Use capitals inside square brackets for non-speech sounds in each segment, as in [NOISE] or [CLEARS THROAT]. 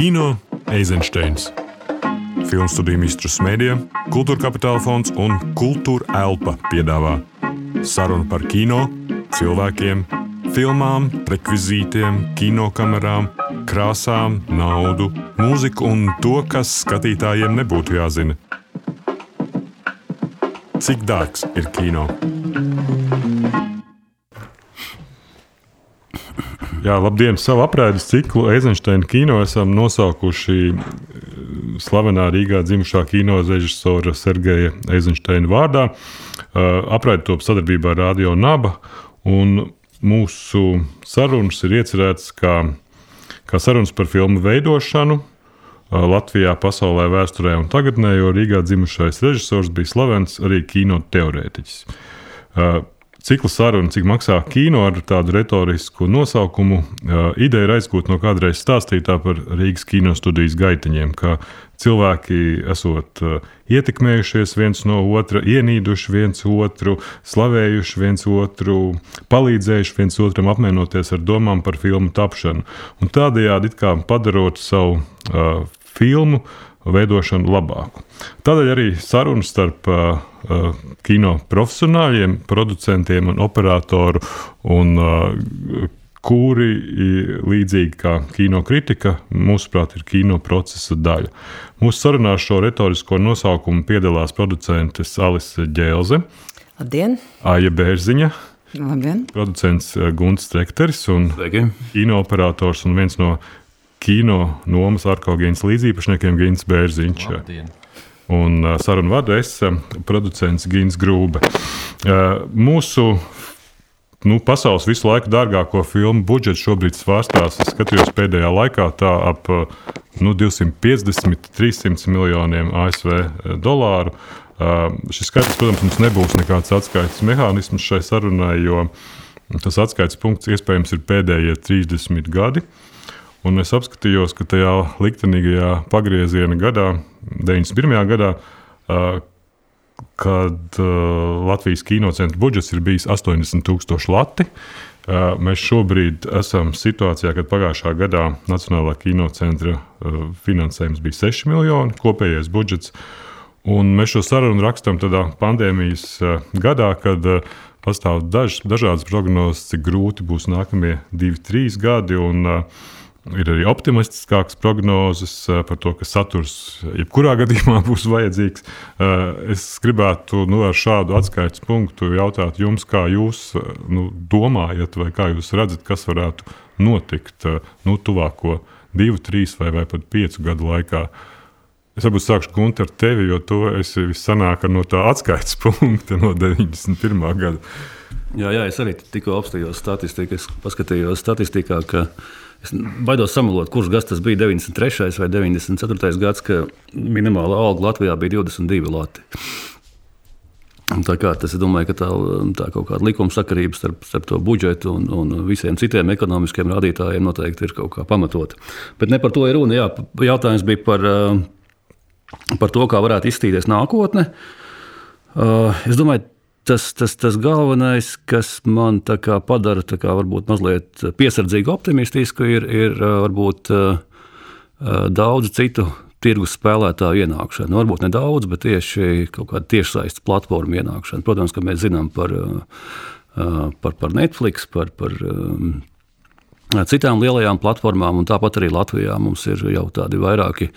Kino Eizensteins. Filmu studiju Mistrus Mēdija, Kultūra Kapitāla fonds un Kultūra Elpa piedāvā sarunu par kino, cilvēkiem, filmām, rekvizītiem, kinokamerām, krāsām, naudu, mūziku un to, kas skatītājiem nebūtu jāzina. Cik dārgs ir kino? Jā, labdien! Savu apraides ciklu Eizensteina kino esam nosaukuši eh, slavenā Rīgā dzimušā kino režisora Sergeja Eizensteina vārdā. Eh, apraide top sadarbībā ar Radio Naba, un mūsu sarunas ir iecerētas kā, kā sarunas par filmu veidošanu. Eh, Latvijā, pasaulē, vēsturē un tagadnē, jo Rīgā dzimušais režisors bija slavens arī kino teorētiķis cikla saruna, cik maksā kino ar tādu retorisku nosaukumu. Ideja ir aizgūt no kādreiz stāstītā par Rīgas kino studijas gaitiņiem, ka cilvēki esot ietekmējušies viens no otra, ienīduši viens otru, slavējuši viens otru, palīdzējuši viens otram apmienoties ar domām par filmu tapšanu. Un tādējādi padarot savu uh, filmu veidošanu labāku. Tādēļ arī saruna starp uh, uh, kino profesionāļiem, producentiem un operatoru, un, uh, kuri līdzīgi kā kino kritika, mūsuprāt, ir kino procesa daļa. Mūsu sarunā šo retorisko nosaukumu piedalās producentes Alise Labdien! Aija Bērziņa. Labdien. Producents uh, Gunts Strekteris un Sveiki. kino operators un viens no kino nomas arkogēnas līdzīpašniekiem Gins Bērziņš. Labdien. Un uh, sarunu vadu es, uh, producents Gins Grūbe. Uh, mūsu nu, pasaules visu laiku dārgāko filmu budžets šobrīd svārstās. Es skatījos pēdējā laikā tā ap uh, nu, 250, 300 miljoniem ASV dolāru. Šis skaitlis, protams, mums nebūs nekāds atskaites mehānisms šai sarunai, jo tas atskaites punkts iespējams ir pēdējie 30 gadi. Uh, Un es apskatījos, ka tajā liktenīgajā pagrieziena gadā, 91. gadā, kad Latvijas kinocentra budžets ir bijis 80,000 lati. Mēs šobrīd esam situācijā, kad pagājušā gadā Nacionālā kinocentra finansējums bija 6 miljoni kopējais budžets. Un mēs šo sarunu rakstām pandēmijas gadā, kad pastāv daž, dažādas prognozes, cik grūti būs nākamie divi, trīs gadi. Un, uh, Ir arī optimistiskākas prognozes eh, par to, ka saturs jebkurā [LAUGHS] gadījumā būs vajadzīgs. Eh, es gribētu nu, ar šādu atskaites punktu jautāt jums, kā jūs eh, nu, domājat, vai kā jūs redzat, kas varētu notikt nu, tuvāko divu, trīs vai, vai pat piecu gadu laikā. Es varbūt sākšu Gunte, ar tevi, jo tu esi vissanāk no tā atskaites [LAUGHS] punkta no 91. gada. Jā, jā, es arī tikko apstājos statistiku. Es paskatījos statistikā, ka Es baidos samalot, kurš gads tas bija 93. vai 94. gads, kad minimāla alga Latvijā bija 22 lati. Tā kā tas ir domāju, tā, tā kaut kāda likuma sakarība starp, starp to budžetu un, un visiem citiem ekonomiskiem rādītājiem noteikti ir kaut kā pamatota. Bet ne par to ir runa. Jā, jautājums bija par, par to, kā varētu izskatīties nākotne. Es domāju, tas, tas, tas galvenais, kas man padara kā, varbūt mazliet piesardzīgu optimistisku, ir, ir varbūt daudz citu tirgus spēlētāju ienākšana. Nu, varbūt ne daudz, bet tieši kaut kāda tiešsaistes platforma ienākšana. Protams, ka mēs zinām par, par, par Netflix, par, par citām lielajām platformām, un tāpat arī Latvijā mums ir jau tādi vairāki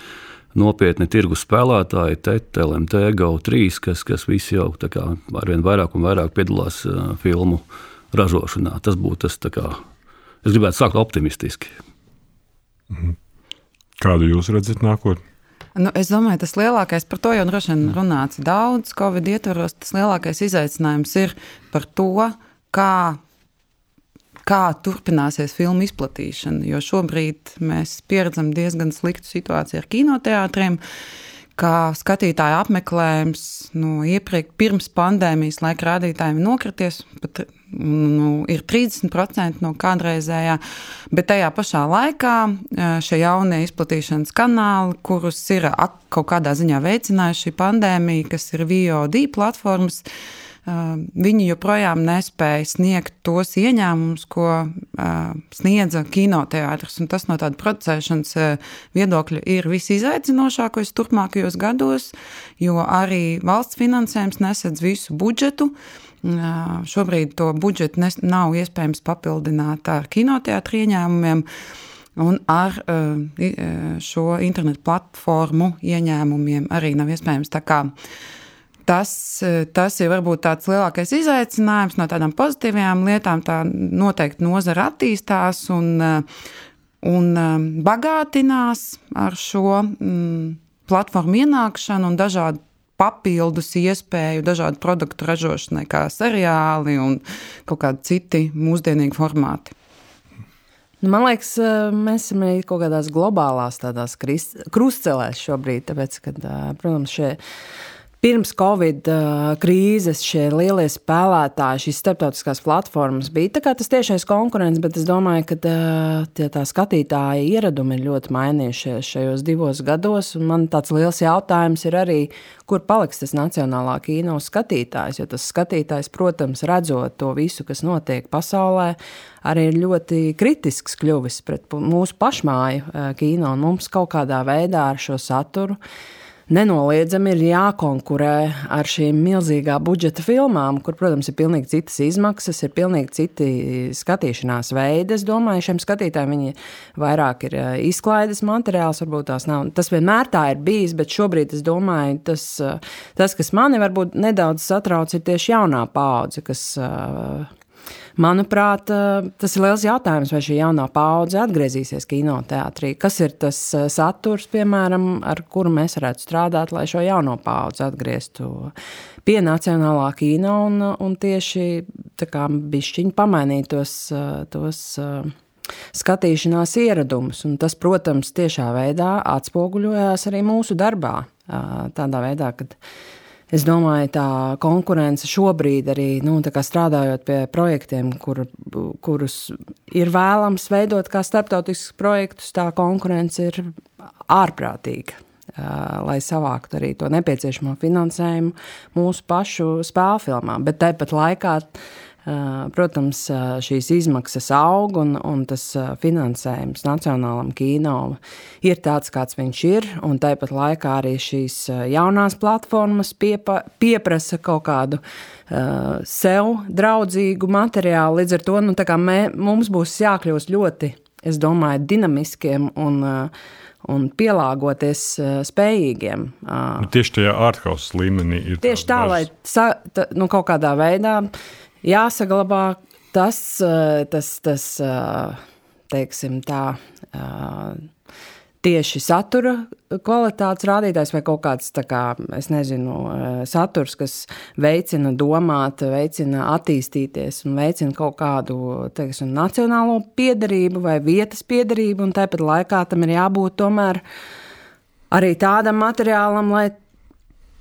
nopietni tirgus spēlētāji, TET, LMT, GO3, kas, kas visi jau kā, arvien vairāk un vairāk piedalās filmu ražošanā. Tas būtu tas, kā, es gribētu sākt optimistiski. Mhm. Kādu jūs redzat nākotnē? Nu, es domāju, tas lielākais par to jau droši vien runāts daudz. Covid ietvaros tas lielākais izaicinājums ir par to, kā kā turpināsies filmu izplatīšana. Jo šobrīd mēs pieredzam diezgan sliktu situāciju ar kinoteātriem. Kā skatītāja apmeklējums nu, iepriekš, pirms pandēmijas laika rādītājiem nokrities, pat nu, ir 30% no kādreizējā. Bet tajā pašā laikā šie jaunie izplatīšanas kanāli, kurus ir kaut kādā ziņā veicinājuši pandēmija, kas ir VOD platformas, viņi joprojām nespēja sniegt tos ieņēmumus, ko sniedza kinoteātris. Tas no tāda producēšanas viedokļa ir visizaicinošākais turpmākajos gados, jo arī valsts finansējums nesedz visu budžetu. Šobrīd to budžetu nav iespējams papildināt ar kinoteātriem ieņēmumiem. Un ar šo internetu platformu ieņēmumiem arī nav iespējams. Tas, tas ir varbūt tāds lielākais izaicinājums no tādām pozitīvām lietām. Tā noteikti nozara attīstās un, un bagātinās ar šo mm, platformu ienākšanu un dažādu papildus iespēju dažādu produktu ražošanai, kā seriāli un kaut kādi citi mūsdienīgi formāti. Nu, man liekas, mēs esam arī kaut kādās globālās krustcelēs šobrīd, tāpēc, ka, protams, šie pirms Covid uh, krīzes šie lielie spēlētāji, šīs starptautiskās platformas bija tas tiešais konkurents, bet es domāju, ka uh, tie, tā skatītāja ieradumi ir ļoti mainījušies šajos divos gados. Man tāds liels jautājums ir arī, kur paliks tas nacionālā kino skatītājs. Jo tas skatītājs, protams, redzot to visu, kas notiek pasaulē, arī ir ļoti kritisks kļuvis pret mūsu pašmāju uh, kino un mums kaut kādā veidā ar šo saturu nenoliedzami ir jākonkurē ar šīm milzīgā budžeta filmām, kur, protams, ir pilnīgi citas izmaksas, ir pilnīgi citi skatīšanās veidi. Es domāju, šiem skatītājiem viņi vairāk ir eh, izklaides materiāls, varbūt tās nav. Tas vienmēr tā ir bijis, bet šobrīd es domāju, tas, eh, tas kas mani varbūt nedaudz satrauc, ir tieši jaunā paudze, kas uh, Manuprāt, eh, tas ir liels jautājums, vai šī jaunā paudze atgriezīsies kinoteātrī. Kas ir tas eh, saturs, piemēram, ar kuru mēs varētu strādāt, lai šo jauno paudzi atgrieztu pie nacionālā kino un, un tieši bišķiņi pamainītos tos skatīšanās ieradumus. Un tas, protams, tiešā veidā atspoguļojās arī mūsu darbā. Tādā veidā, kad Es domāju, tā konkurence šobrīd arī nu, strādājot pie projektiem, kur, kurus ir vēlams veidot kā starptautiskus projektus, tā konkurence ir ārprātīga. Lai savāktu arī to nepieciešamo finansējumu mūsu pašu spēļu filmām. Bet tāpat laikā protams, eh, šīs izmaksas aug un, un tas eh, finansējums nacionālam kino ir tāds, kāds viņš ir. Un tāpat laikā arī šīs jaunās platformas piepa, pieprasa kaut kādu uh, sev draudzīgu materiālu. Līdz ar to nu, mē, mums būs jākļūst ļoti, es domāju, dinamiskiem un uh, un pielāgoties uh, spējīgiem. Uh, tieši tajā ārkārtas līmenī ir. Tieši tā, lai sa, ta, nu, kaut kādā veidā jāsaglabā tas, eh, tas, tas eh, teiksim, tā, eh, tieši satura kvalitātes rādītājs vai kaut kāds, kā, es nezinu, saturs, kas veicina domāt, veicina attīstīties un veicina kaut kādu, teiksim, nacionālo piedarību vai vietas piedarību, un tāpat laikā tam ir jābūt tomēr arī tādam materiālam, lai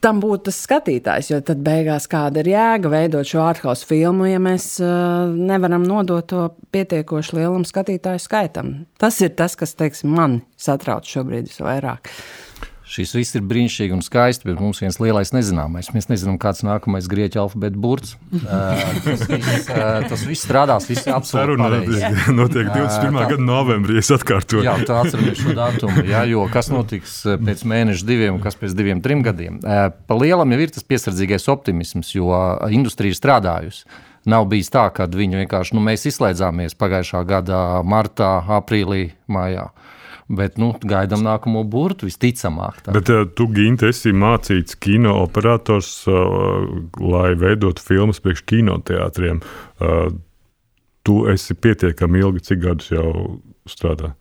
tam būtu tas skatītājs. Jo tad beigās kāda ir jēga veidot šo ārkārtas filmu, ja mēs uh, nevaram nodot to pietiekoši lielam skatītāju skaitam. Tas ir tas, kas teiksim, man satrauc šobrīd visvairāk. Šis viss ir brīnišķīgi un skaisti, bet mums viens lielais nezināmais. Mēs nezinām, kāds ir nākamais grieķu alfabēta burts. [LAUGHS] uh, tas, viss, uh, tas viss strādās, viss ir absolūti pareizi. Notiek 21. Uh, [LAUGHS] gada novembrī, es atkārtoju. Jā, tā atceramies šo datumu. Jā, jo kas notiks pēc mēneša diviem kas pēc diviem, trim gadiem? Uh, pa lielam jau ir tas piesardzīgais optimisms, jo industrija ir strādājusi. Nav bijis tā, ka viņi vienkārši, nu, mēs izslēdzāmies pagājušā gada martā, aprīlī, mājā. Bet nu, gaidām nākamo burtu visticamāk. Tā. Bet uh, tu, Ginte, esi mācīts kino operators, uh, lai veidotu filmas priekš kinoteātriem. Uh, tu esi pietiekami ilgi, cik gadus jau strādā?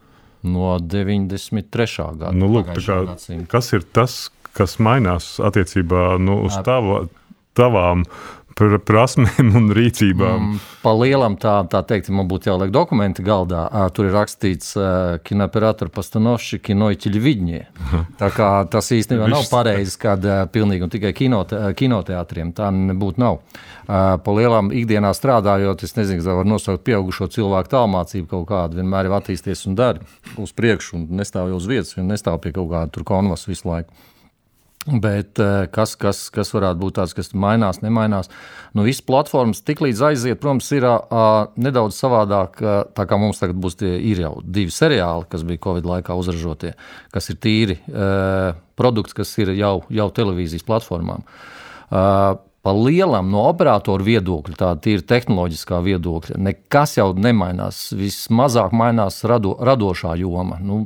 No 93. gada. Nu, lūk, kā, kas ir tas, kas mainās attiecībā nu, uz tava, tavām par prasmēm un rīcībām. Mm, pa lielam tā, tā teikt, man būtu jāliek dokumenti galdā. Tur ir rakstīts kinoperatora pastanovši kinoiķiļi vidņie. Tā kā tas īstenībā nav pareizi, kad pilnīgi un tikai kinote, kinoteātriem tā nebūtu nav. Pa lielam ikdienā strādājot, es nezinu, vai var nosaukt pieaugušo cilvēku tālmācību kaut kādu, vienmēr ir attīsties un dari uz priekšu un nestāv jau uz vietas, un nestāv pie kaut kāda tur konvas visu laiku. Bet eh, kas, kas, kas varētu būt tāds, kas mainās, nemainās? Nu, visas platformas tiklīdz aiziet, protams, ir uh, nedaudz savādāk. Uh, tā kā mums tagad būs tie jau divi seriāli, kas bija Covid laikā uzražotie, kas ir tīri uh, produkts, kas ir jau, jau televīzijas platformām. Uh, Pa lielam no operatoru viedokļa, tāda ir tehnoloģiskā viedokļa, nekas jau nemainās. Vismazāk mainās rado, radošā joma. Nu,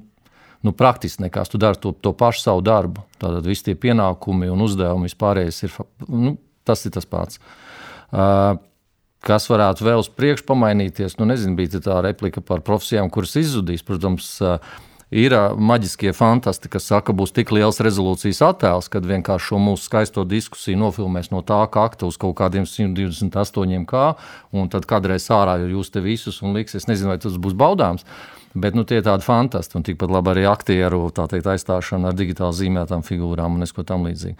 nu, praktiski nekas. Tu dari to, to pašu savu darbu. Tātad visi tie pienākumi un uzdevumi vispārējais ir, nu, tas ir tas pats. Uh, kas varētu vēl uz priekšu pamainīties? Nu, nezinu, bija tā replika par profesijām, kuras izzudīs. Protams, uh, ir maģiskie fantastiski, kas saka, ka būs tik liels rezolūcijas attēls, kad vienkārši šo mūsu skaisto diskusiju nofilmēs no tā kakta uz kaut kādiem 128 k, un tad kādreiz ārā jūs te visus un liks, es nezinu, vai tas būs baudāms. Bet nu, tie ir tādi fantastiski, un tikpat labi arī aktieru teikt, aizstāšana ar digitāli zīmētām figūrām un neko tam līdzīgu.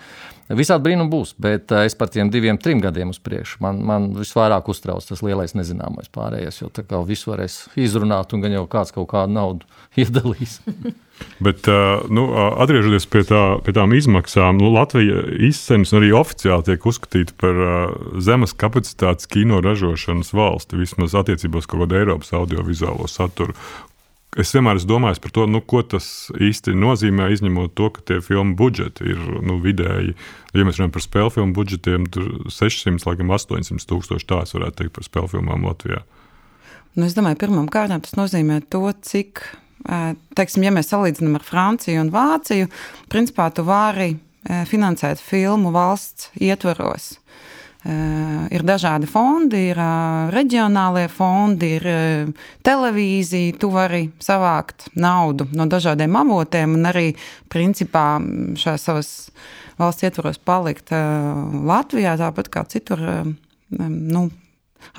Visādi brīnumi būs, bet eh, es par tiem diviem, trim gadiem uz priekšu. Man, man visvairāk uztrauc tas lielais nezināmais pārējais, jo tā kā visu varēs izrunāt, un gan jau kāds kaut kādu naudu [LAUGHS] iedalīs. Bet, eh, nu, atgriežoties pie, tā, pie tām izmaksām, nu, Latvija izcenas arī oficiāli tiek uzskatīta par zemes kapacitātes kino ražošanas valsti, vismaz attiecībā uz kaut kādu Eiropas audiovizuālo saturu es vienmēr esmu domājis par to, nu, ko tas īsti nozīmē, izņemot to, ka tie filmu budžeti ir nu, vidēji. Ja mēs runājam par spēļu filmu budžetiem, tad 600 līdz 800 tūkstoši tā es varētu teikt par spēļu filmām Latvijā. Nu, es domāju, pirmām kārtām tas nozīmē to, cik, teiksim, ja mēs salīdzinām ar Franciju un Vāciju, principā tu vari finansēt filmu valsts ietvaros. Uh, ir dažādi fondi, ir uh, reģionālie fondi, ir uh, televīzija. Tu vari savākt naudu no dažādiem avotiem un arī principā šajās savas valsts ietvaros palikt Latvijā, tāpat kā citur. Nu,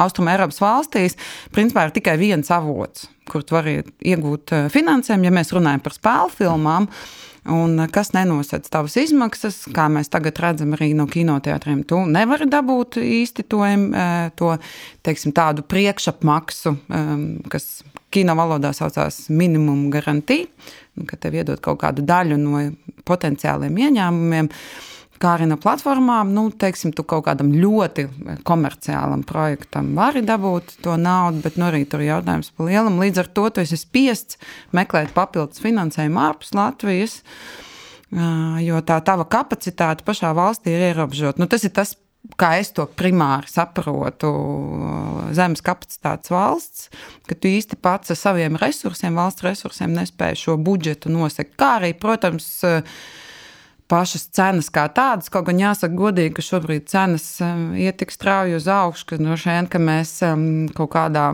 Austrum Eiropas valstīs principā ir tikai viens avots, kur tu vari iegūt finansējumu. Ja mēs runājam par spēļu filmām, uh, Un eh, kas nenosedz tavas izmaksas, kā mēs tagad redzam arī no kinoteātriem, tu nevari dabūt īsti to, eh, to teiksim, tādu priekšapmaksu, kas kino valodā saucās minimum garantija, ka tev iedod kaut kādu daļu no potenciāliem ieņēmumiem. Kā no platformām, nu, teiksim, tu kaut kādam ļoti komerciālam projektam vari dabūt to naudu, bet nu, arī tur ir jautājums par lielam. Līdz ar to tu esi spiests meklēt papildus finansējumu ārpus Latvijas, jo tā tava kapacitāte pašā valstī ir ierobežota. Nu, tas ir tas, kā es to primāri saprotu, zemes kapacitātes valsts, ka tu īsti pats ar saviem resursiem, valsts resursiem nespēji šo budžetu nosekt. Kā arī, protams, pašas cenas kā tādas. Kaut gan jāsaka, godīgi, ka šobrīd cenas iet tik strauji uz augšu, ka no šiem ka mēs kaut kādā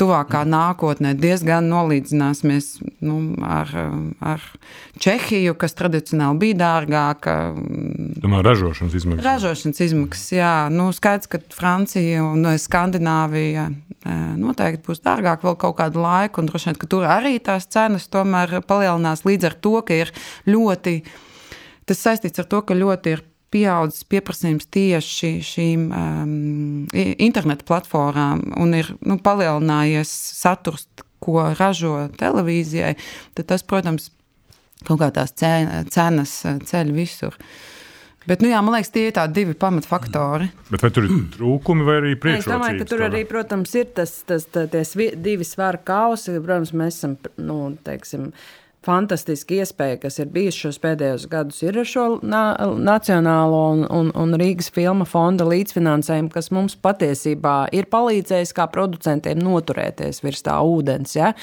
tuvākā nākotnē diezgan nolīdzināsimies nu, ar, ar Čehiju, kas tradicionāli bija dārgāka. Tomēr ražošanas izmaksas. Ražošanas izmaksas, jā. Nu, skaidrs, ka Francija un Skandināvija noteikti būs dārgāk vēl kaut kādu laiku, un droši vien, ka tur arī tās cenas tomēr palielinās līdz ar to, ka ir ļoti Tas saistīts ar to, ka ļoti ir pieaudzis pieprasījums tieši šīm um, internetu platformām un ir nu, palielinājies saturs, ko ražo televīzijai, tad tas, protams, kaut kā tās cenas uh, ceļ visur. Bet, nu, jā, man liekas, tie ir tādi divi pamatfaktori. Bet vai tur ir trūkumi vai arī priekšrocības? Es domāju, ka tur arī, protams, ir tas, tas, tas, tas divi svaru kausi. Protams, mēs esam, nu, teiksim, fantastiska iespēja, kas ir bijusi šos pēdējos gadus, ir ar šo na Nacionālo un, un, un Rīgas filma fonda līdzfinansējumu, kas mums patiesībā ir palīdzējis kā producentiem noturēties virs tā ūdens. Ja?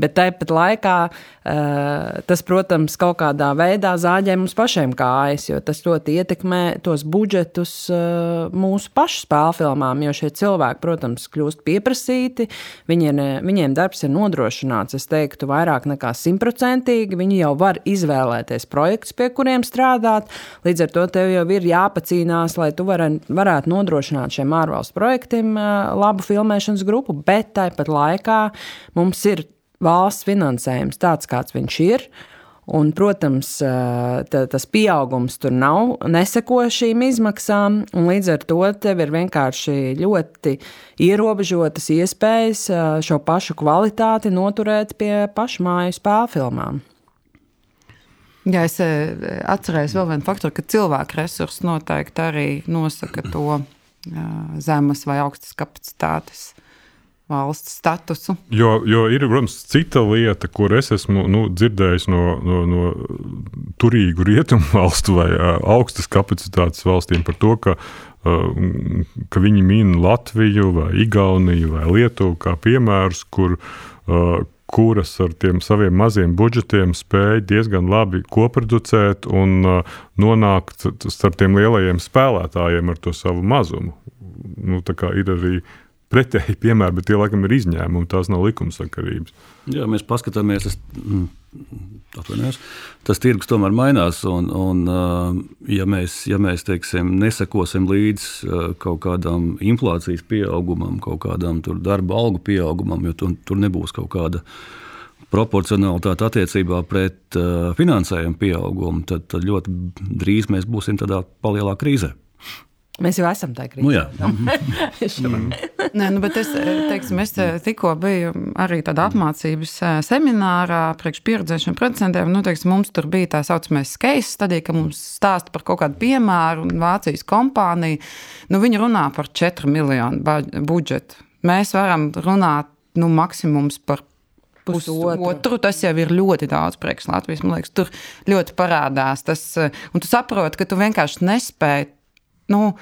Bet tāpat laikā eh, tas, protams, kaut kādā veidā zāģē mums pašiem kājas, jo tas ļoti ietekmē tos budžetus eh, mūsu pašu spēļu filmām. Jo šie cilvēki, protams, kļūst pieprasīti, viņiem, viņiem darbs ir nodrošināts, es teiktu, vairāk nekā simtprocentīgi. Viņi jau var izvēlēties projektus, pie kuriem strādāt. Līdz ar to tev jau ir jāpacīnās, lai tu var, varētu nodrošināt šiem ārvalstu projektiem eh, labu filmēšanas grupu, bet tāpat laikā mums ir valsts finansējums tāds, kāds viņš ir. Un, protams, tā, tas pieaugums tur nav, neseko šīm izmaksām, līdz ar to tev ir vienkārši ļoti ierobežotas iespējas šo pašu kvalitāti noturēt pie pašmāju spēļu filmām. Jā, es atcerējos vēl vienu faktoru, ka cilvēku resursi noteikti arī nosaka to zemes vai augstas kapacitātes valsts statusu. Jo, jo ir, protams, cita lieta, kur es esmu nu, dzirdējis no, no, no turīgu rietumu [LAUGHS] valstu vai augstas kapacitātes valstīm par to, ka, ka viņi min Latviju, vai Igauniju vai Lietuvu kā piemērus, kur, kuras ar tiem saviem maziem budžetiem spēja diezgan labi koproducēt un nonākt starp tiem lielajiem spēlētājiem ar to savu mazumu. Nu, ir arī pretēji piemēri, bet tie laikam ir izņēmumi, tās nav likumsakarības. Jā, mēs paskatāmies, tas, mm, atvainojos, tas tirgus tomēr mainās. Un, un, ja mēs, ja mēs teiksim, nesakosim līdz kaut kādam inflācijas pieaugumam, kaut kādam darba algu pieaugumam, jo tur, tur nebūs kaut kāda proporcionalitāte attiecībā pret finansējumu pieaugumu, tad, tad ļoti drīz mēs būsim tādā palielā krīzē. Mēs jau esam tādā krīzē. Nu, jā, [LAUGHS] Nē, nu, bet es, teiksim, es tikko biju arī tādā apmācības seminārā, priekš pieredzējušiem producentiem. Nu, teiksim, mums tur bija tā saucamais skate stadija, ka mums stāsta par kaut kādu piemēru, un Vācijas kompānija, nu, viņi runā par 4 miljonu budžetu. Mēs varam runāt, nu, maksimums par pusotru. Tas jau ir ļoti daudz priekš Latvijas. Man liekas, tur ļoti parādās tas, un tu saproti, ka tu vienkārši nespēji nu,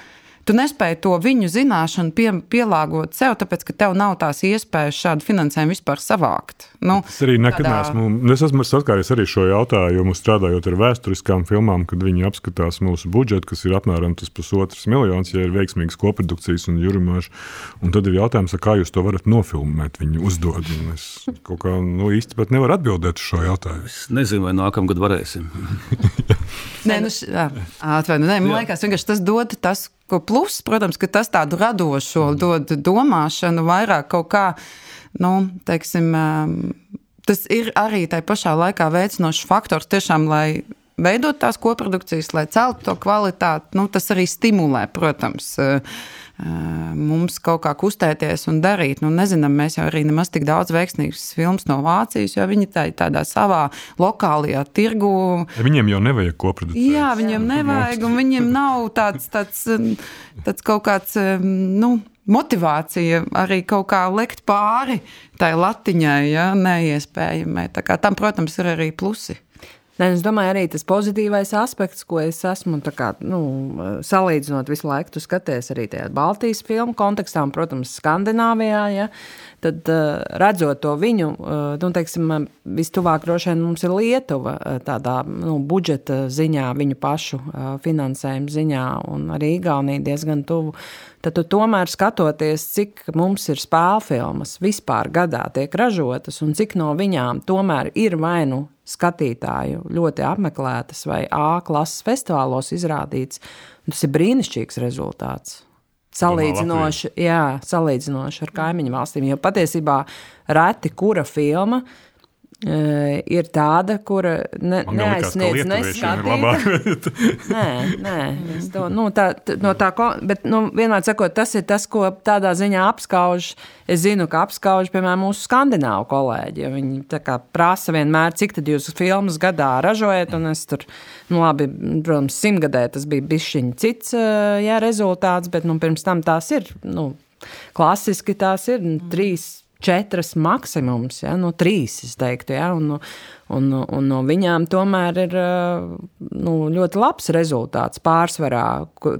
tu nespēji to viņu zināšanu pie, pielāgot sev, tāpēc ka tev nav tās iespējas šādu finansējumu vispār savākt. Nu, es arī nekad tādā... neesmu. Es esmu saskāries arī šo jautājumu, strādājot ar vēsturiskām filmām, kad viņi apskatās mūsu budžetu, kas ir apmēram tas pusotrs miljons, ja ir veiksmīgas koprodukcijas un jurimāši. Un tad ir jautājums, kā jūs to varat nofilmēt. Viņi uzdod. Es kaut kā nu, īsti pat nevaru atbildēt uz šo jautājumu. Es nezinu, vai nākamgad varēsim. Nē, nu, atvainojiet, man liekas, tas dod tas, ko plus, protams, ka tas tādu radošo dod domāšanu vairāk kaut kā, nu, teiksim, tas ir arī tai pašā laikā veicinošs faktors tiešām, lai veidot tās koprodukcijas, lai celtu to kvalitāti, nu, tas arī stimulē, protams. Mums kaut kā kustēties un darīt. Nu, nezinām, mēs jau arī nemaz tik daudz veiksmīgas filmas no Vācijas, jo viņi tā, tādā savā lokālajā tirgu. Ja viņiem jau nevajag koproducēt. Jā, viņiem nevajag, un viņiem nav tāds, tāds, tāds kaut kāds. Nu, motivācija arī kaut kā likt pāri tai latiņai, ja, neiespējamai. Tam, protams, ir arī plusi. Ne, es domāju, arī tas pozitīvais aspekts, ko es esmu kā, nu, salīdzinot visu laiku, tu skaties arī tajā Baltijas filmu kontekstā, un, protams, Skandināvijā. Ja, tad redzot to viņu, nu, teiksim, vistuvāk droši vien mums ir Lietuva tādā nu, budžeta ziņā, viņu pašu finansējuma ziņā, un arī Igaunija diezgan tuvu. Tad tu tomēr skatoties, cik mums ir spēļu filmas vispār gadā tiek ražotas, un cik no viņām tomēr ir vai nu skatītāju ļoti apmeklētas vai A klases festivālos izrādīts. Tas ir brīnišķīgs rezultāts. Salīdzinoši, jā, salīdzinoši ar kaimiņu valstīm. Jo patiesībā reti kura filma uh, Uh, ir tāda, kura ne, neaizsniedz neskatītu. [LAUGHS] nē, nē, to, nu, tā, no tā, bet nu, vienmēr sakot, tas ir tas, ko tādā ziņā apskauž. Es zinu, ka apskauž, piemēram, mūsu skandināvu kolēģi. Viņi kā, prasa vienmēr, cik tad jūs filmas gadā ražojat, un es tur, nu labi, protams, simtgadē tas bija bišķiņ cits jā, rezultāts, bet nu, pirms tam tās ir, nu, klasiski tās ir mm. trīs četras maksimums, ja, no trīs, es teiktu, ja, un, un, un no viņām tomēr ir nu, ļoti labs rezultāts pārsvarā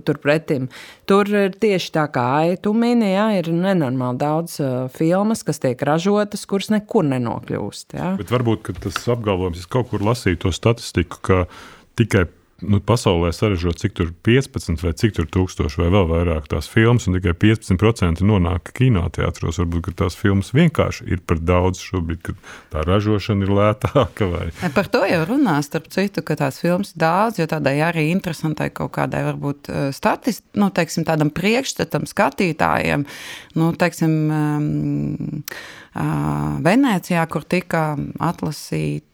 turpretim. Tur ir tieši tā kā tu mini, ja, ir nenormāli daudz filmas, kas tiek ražotas, kuras nekur nenokļūst. Ja. Bet varbūt tas apgalvojums, es kaut kur lasīju to statistiku, ka tikai nu, pasaulē saražot cik tur 15 vai cik tur tūkstoši vai vēl vairāk tās filmas, un tikai 15% nonāk kinoteātros. Varbūt tās filmas vienkārši ir par daudz šobrīd, kad tā ražošana ir lētāka. Vai... Par to jau runā, starp citu, ka tās filmas daudz, jo tādai arī interesantai kaut kādai varbūt eh, statist, nu, teiksim, tādam priekšstatam skatītājiem, nu, teiksim, um, Venecijā, kur tika atlasīta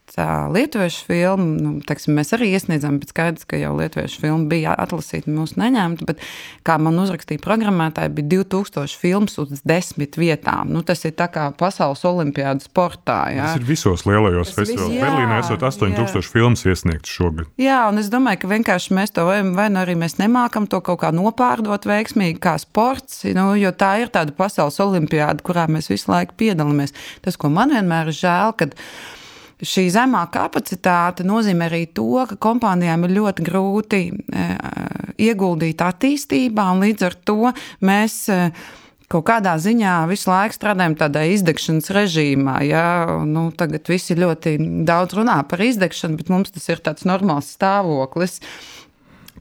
lietuviešu filmu. Nu, teiksim, mēs arī iesniedzām, bet skaidrs, ka jau lietuviešu filma bija atlasīta, mūsu neņemta. Bet, kā man uzrakstīja programmētāji, bija 2000 filmas uz desmit vietām. Nu, tas ir tā kā pasaules olimpiāda sportā. Jā. Tas ir visos lielajos festivālos. Berlīnē esot 8000 jā. filmas iesniegtas šogad. Jā, un es domāju, ka vienkārši mēs to vai, vai nu arī mēs nemākam to kaut kā nopārdot veiksmīgi kā sports, nu, jo tā ir tāda pasaules olimpiāda, kurā mēs visu laiku piedalāmies. Tas, ko man vienmēr ir žēl, kad šī zemā kapacitāte nozīmē arī to, ka kompānijām ir ļoti grūti e, ieguldīt attīstībā, un līdz ar to mēs e, kaut kādā ziņā visu laiku strādājam tādā izdegšanas režīmā. Ja? Nu, tagad visi ļoti daudz runā par izdegšanu, bet mums tas ir tāds normāls stāvoklis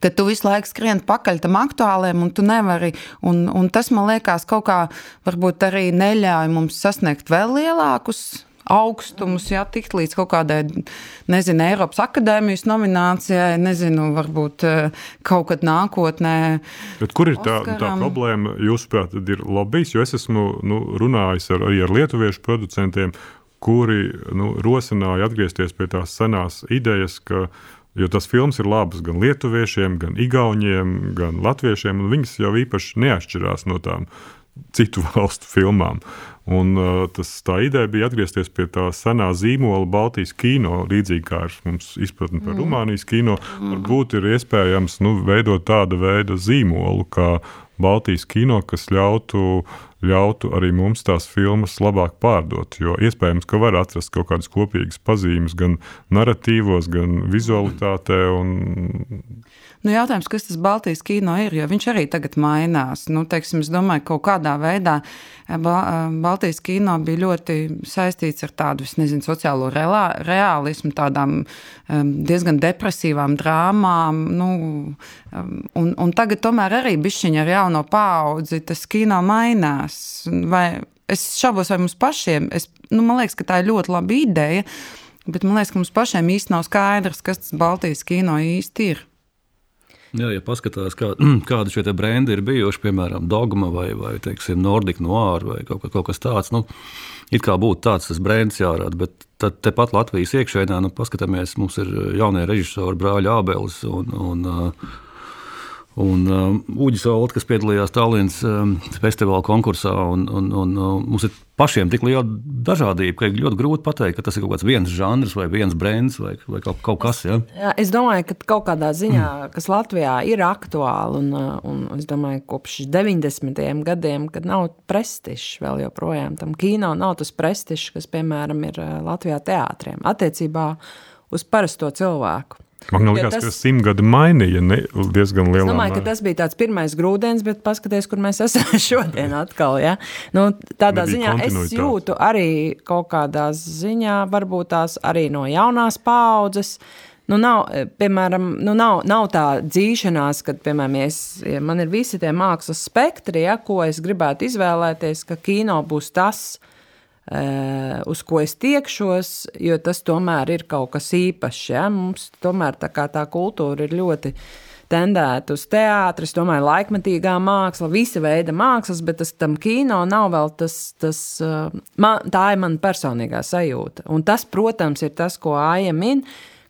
ka tu visu laiku skrieni pakaļ tam aktuāliem, un tu nevari. Un, un tas man liekas, kaut kā varbūt arī neļauj mums sasniegt vēl lielākus augstumus, jā, tikt līdz kaut kādai, nezinu, Eiropas akadēmijas nominācijai, nezinu, varbūt eh, kaut kad nākotnē. Bet kur ir tā, Oskaram? tā problēma, jūsuprāt, ir lobbyis? Jo es esmu nu, runājis ar, arī ar lietuviešu producentiem, kuri nu, rosināja atgriezties pie tās senās idejas, ka Jo tas filmas ir labas gan lietuviešiem, gan igauniem, gan latviešiem, un viņas jau īpaši neatšķirās no tām citu [LAUGHS] valstu filmām. Un, uh, tas, tā ideja bija atgriezties pie tā senā zīmola Baltijas kino, līdzīgi kā ir mums izpratne par mm. Rumānijas kino. Mm. Varbūt ir iespējams nu, veidot tādu veidu zīmolu, kā Baltijas kino, kas ļautu, ļautu arī mums tās filmas labāk pārdot. Jo iespējams, ka var atrast kaut kādas kopīgas pazīmes gan narratīvos, gan vizualitātē. Un Nu, jautājums, kas tas Baltijas kino ir, jo viņš arī tagad mainās. Nu, teiksim, es domāju, ka kaut kādā veidā eh, eh, Baltijas kino bija ļoti saistīts ar tādu, nezinu, sociālo realismu, tādām diezgan depresīvām drāmām. Nu, un, un tagad tomēr arī bišķiņa ar jauno paudzi tas kino mainās. Vai es šaubos, vai mums pašiem, es, nu, man liekas, ka tā ir ļoti laba ideja, bet man liekas, ka mums pašiem īsti nav skaidrs, kas tas Baltijas kino īsti ir. Jā, ja paskatās, kā, [CLEARS THROAT] kādi šie brendi ir bijuši, piemēram, Dogma vai, vai teiksim, Nordic Noir vai kaut, kaut kas tāds, nu, it kā būtu tāds tas brands jārāda, bet tad tepat Latvijas iekšēnē, nu, paskatāmies, mums ir jaunie režisori, brāļi Ābelis un, un uh, Un uh, Uģis Olt, kas piedalījās Tallinas um, festivāla konkursā, un, un, un uh, mums ir pašiem tik liela dažādība, ka ļoti grūti pateikt, ka tas ir kaut kāds viens žanrs vai viens brands vai, vai kaut, kaut kas. Ja? Jā, es domāju, ka kaut kādā ziņā, kas Latvijā ir aktuāli, un, uh, un es domāju, kopš 90. gadiem, kad nav prestižs vēl joprojām tam kino, nav tas prestižs, kas, piemēram, ir uh, Latvijā teātriem attiecībā uz parasto cilvēku. Man liekas, tas, ka simtgadi mainīja ne, diezgan lielu. Es domāju, ka tas bija tāds pirmais grūdienis, bet paskatieties, kur mēs esam [LAUGHS] šodien atkal. Ja? Nu, tādā ziņā es jūtu arī kaut kādā ziņā, varbūt tās arī no jaunās paudzes. Nu, nav, piemēram, nu, nav, nav tā dzīšanās, kad, piemēram, ja es, ja man ir visi tie mākslas spektri, ja, ko es gribētu izvēlēties, ka kino būs tas, kas uz ko es tiekšos, jo tas tomēr ir kaut kas īpašs. Ja? Mums tomēr tā, tā kultūra ir ļoti tendēta uz teātri, es domāju, laikmetīgā māksla, visa veida mākslas, bet tas tam kino nav vēl tas, tas eh, man, tā ir mana personīgā sajūta. Un tas, protams, ir tas, ko Aija min,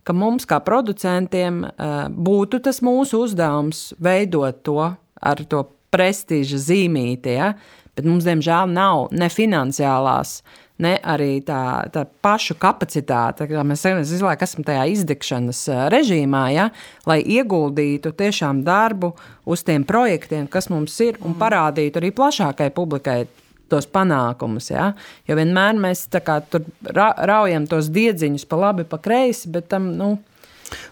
ka mums kā producentiem eh, būtu tas mūsu uzdevums veidot to ar to prestiža zīmīti, ja? Bet mums, diemžēl, nav ne finansiālās, ne arī tā, tā pašu kapacitāte, kā mēs visu laiku esam tajā izdegšanas režīmā, ja, lai ieguldītu tiešām darbu uz tiem projektiem, kas mums ir, un parādītu arī plašākai publikai tos panākumus. Ja? Jo vienmēr mēs kā, raujam tos diedziņus pa labi, pa kreisi, bet tam. Nu,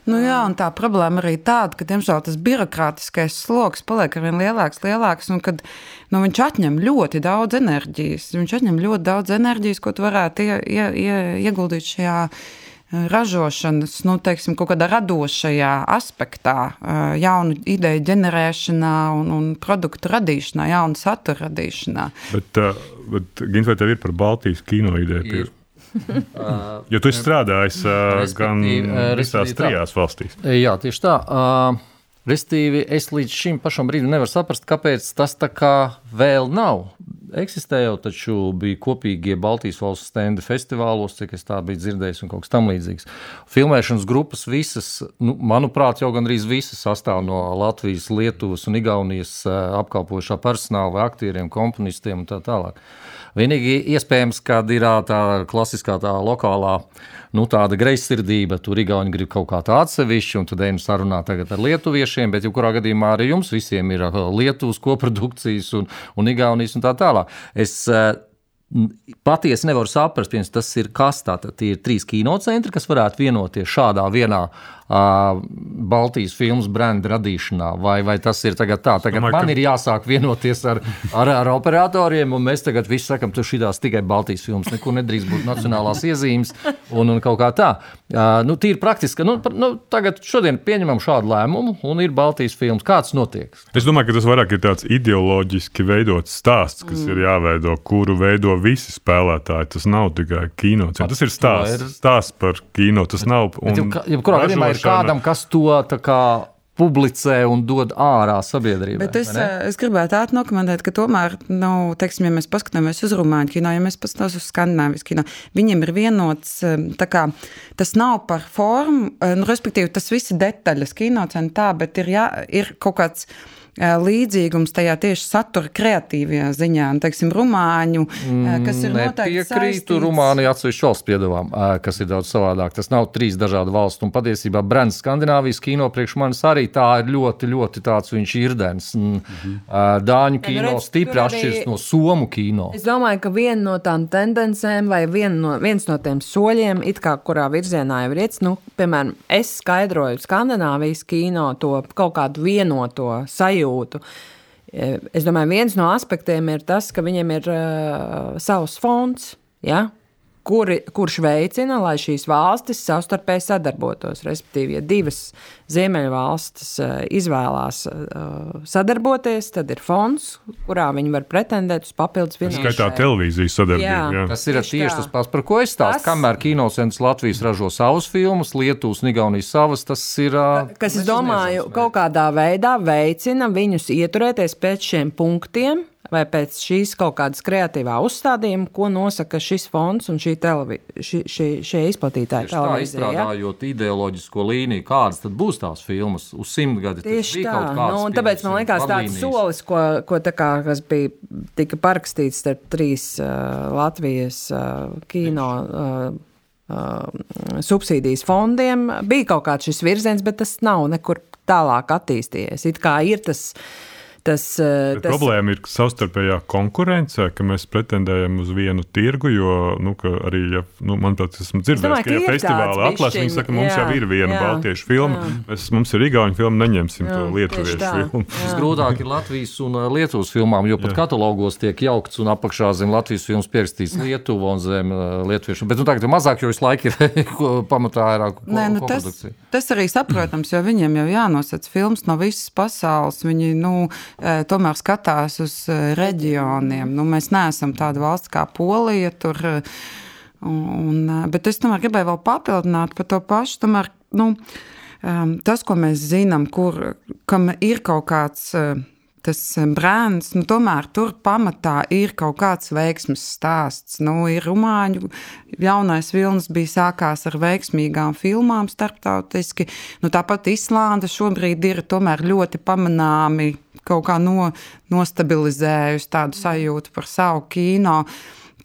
Nu, jā, un tā problēma arī tāda, ka, diemžēl, tas birokrātiskais sloks paliek ar vien lielāks, lielāks, un kad nu, viņš atņem ļoti daudz enerģijas. Viņš atņem ļoti daudz enerģijas, ko tu varētu ie, ie, ie, ieguldīt šajā eh, ražošanas, nu, teiksim, kaut kādā radošajā aspektā, eh, jaunu ideju ģenerēšanā un, un produktu radīšanā, jaunu satura radīšanā. Bet, uh, bet Gins, vai tev ir par Baltijas kino ideju? Ir. Jo tu esi strādājis uh, gan visās trijās valstīs. Jā, tieši tā. Uh, Restīvi, es līdz šim pašam brīdim nevaru saprast, kāpēc tas tā kā vēl nav eksistēja, taču bija kopīgie Baltijas valsts stendi festivālos, cik es tā biju dzirdējis, un kaut kas tamlīdzīgs. Filmēšanas grupas visas, nu, manuprāt, jau gandrīz visas sastāv no Latvijas, Lietuvas un Igaunijas apkalpošā personāla, vai aktieriem, komponistiem un tā tālāk. Vienīgi iespējams, kad ir tā klasiskā, tā lokālā nu, tāda greizsirdība, tur Igauni grib kaut kā tādu atsevišķu, un tad ejam sarunāt tagad ar lietuviešiem, bet jebkurā gadījumā arī jums visiem ir Lietuvas koprodukcijas un, un Igaunijas un tā tālāk. Es, Patiesi nevaru saprast, viens tas ir kas. Tātad tie ir trīs kinocentri, kas varētu vienoties šādā vienā Baltijas filmas brenda radīšanā, vai, vai tas ir tagad tā? Tagad Domāju, man ka... ir jāsāk vienoties ar, ar, ar operatoriem, un mēs tagad visi sakam, ka šīs tikai Baltijas filmas, nekur nedrīkst būt nacionālās iezīmes un, un kaut kā tā. Nu, tīri praktiski, nu, nu, tagad šodien pieņemam šādu lēmumu, un ir Baltijas filmas. Kāds notiek? Es domāju, ka tas vairāk ir tāds ideoloģiski veidots stāsts, kas mm. ir jāveido, kuru veido visi spēlētāji. Tas nav tikai kino. Tas ir stāsts, stāsts par kino. Tas nav. Un, ja, ja, kurā gadījumā ir kādam, kas to kā, publicē un dod ārā sabiedrībai. Bet es, es gribētu ātri nokomentēt, ka tomēr, nu, teiksim, ja mēs paskatāmies uz rumāņu kino, ja mēs paskatāmies uz skandināvijas kino, viņiem ir vienots, kā, tas nav par formu, nu, respektīvi, tas viss ir detaļas kinocentā, bet ir, jā, ir kaut kāds līdzīgums tajā tieši satura kreatīvajā ziņā. Un, teiksim, rumāņu, kas ir noteikti. Piekrītu. Rumāniju atsevišķu valsts piedāvām, kas ir daudz savādāk. Tas nav trīs dažādu valstu. Un patiesībā Brents Skandināvijas kino priekš manis arī tā ir ļoti, ļoti tāds viņš irdens. Mm -hmm. Dāņu kino ja, nu redz, stipri atšķiras no somu kino. Es domāju, ka viena no tām tendencēm vai vien no, viens no tiem soļiem, kā, kurā virzienā jau ir iets, nu, piemēram, es skaidroju Skandināvijas kino to kaut kādu vienoto sajūtu sajūtu. E, es domāju, viens no aspektiem ir tas, ka viņiem ir uh, savs fonds. Ja? Kuri, kurš veicina, lai šīs valstis savstarpēji sadarbotos. Respektīvi, ja divas Ziemeļvalstis uh, izvēlās uh, sadarboties, tad ir fonds, kurā viņi var pretendēt uz papildus finansējumu. Skaitā televīzijas sadarbību. Jā, jā. Tas ir tieši, tieši tas pats, par ko es stāstu. Tas... Kamēr kinocentrs Latvijas ražo savus filmus, Lietuvas un Igaunijas savas, tas ir. Kas, es domāju, kaut kādā veidā veicina viņus ieturēties pēc šiem punktiem vai pēc šīs kaut kādas kreatīvā uzstādījuma, ko nosaka šis fonds un šī televi, ši, ši, šie izplatītāji. Tieši tā, izstrādājot ja? ideoloģisko līniju, kādas tad būs tās filmas uz simtgadi. Tieši tā, nu, un tāpēc man liekas tāds solis, ko, ko tā kā, kas bija tika parakstīts starp trīs uh, Latvijas uh, kino. Uh, Uh, subsīdijas fondiem bija kaut kāds šis virziens, bet tas nav nekur tālāk attīstījies. It kā ir tas uh, Tas, eh, tas... Problēma ir savstarpējā konkurence, ka mēs pretendējam uz vienu tirgu. Jo, nu, arī, ja, nu, manuprāt, esmu dzirdējis, domāju, ka, ja festivāla atlases, viņi saka, mums jā, jau ir viena jā, baltiešu filma, jā. mēs, mums ir igauņu filma, neņemsim jā, to lietuviešu filmu. Visgrūtāk ir Latvijas un uh, Lietuvas filmām, jo pat jā. katalogos tiek jaukts un apakšā zem Latvijas filmas pierakstīts Lietuva un zem uh, lietuviešu. Bet nu, tagad ir mazāk, jo visu laiku ir [LAUGHS] pamatā vairāk ko, Nē, nu, tas, tas arī saprotams, jo viņiem jau jānosaka filmas no visas pasaules. Viņi, nu, Eh, tomēr skatās uz eh, reģioniem. Nu, mēs neesam tāda valsts kā Polija. Tur, eh, un, bet es tomēr gribēju vēl papildināt par to pašu. Tomēr, nu, tas, ko mēs zinām, kur ir kaut kāds tas brands, nu, tomēr tur pamatā ir kaut kāds veiksmes stāsts. Nu, ir rumāņu jaunais vilnis bija sākās ar veiksmīgām filmām starptautiski. Nu, tāpat Islanda šobrīd ir tomēr ļoti pamanāmi kaut kā no, nostabilizējusi tādu sajūtu par savu kino.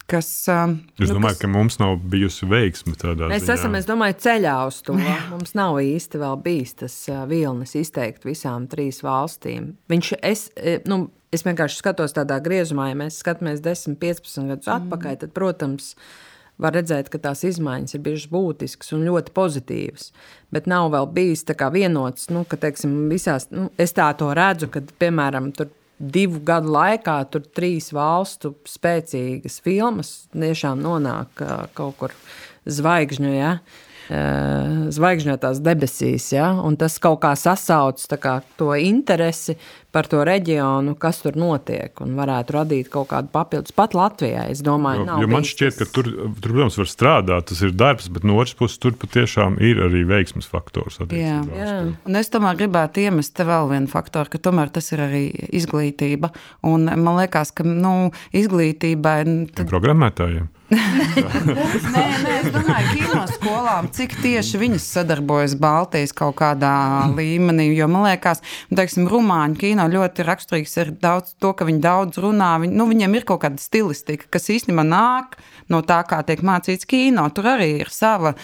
Kas, um, es nu, domāju, kas... ka mums nav bijusi veiksme tādā mēs ziņā. Mēs esam, es domāju, ceļā uz to. [LAUGHS] mums nav īsti vēl bijis tas uh, vilnis izteikt visām trīs valstīm. Viņš, es, e, nu, es vienkārši skatos tādā griezumā, ja mēs skatāmies 10, 15 gadus mm. atpakaļ, tad, protams, uh, var redzēt, ka tās izmaiņas ir bijušas būtiskas un ļoti pozitīvas. Bet nav vēl bijis vienots, nu, ka teiksim, visās, nu, es tā to redzu, kad piemēram divu gadu laikā tur trīs valstu spēcīgas filmas tiešām nonāk kaut kur zvaigžņu. Ja? Zvaigžņotās debesīs. Ja? Un tas kaut kā sasauc kā, to interesi par to reģionu, kas tur notiek, un varētu radīt kaut kādu papildus pat Latvijā. Es domāju, jo, jo man šķiet, tas... ka tur, tur, protams, var strādāt, tas ir darbs, bet no otras puses tur patiešām ir arī veiksmes faktors. Jā, jā. Un es tomēr gribētu iemest te vēl vienu faktoru, ka tomēr tas ir arī izglītība. Un man liekas, ka nu, izglītībai. Tad... Programmētājiem [LAUGHS] nē, nē, es domāju, kino skolām, cik tieši viņas sadarbojas Baltijas kaut kādā līmenī. Jo man liekas, nu, teiksim, rumāņu kino ļoti raksturīgs ir daudz to, ka viņi daudz runā. Viņi, nu, viņiem ir kaut kāda stilistika, kas īstenībā nāk no tā, kā tiek mācīts kino. Tur arī ir sava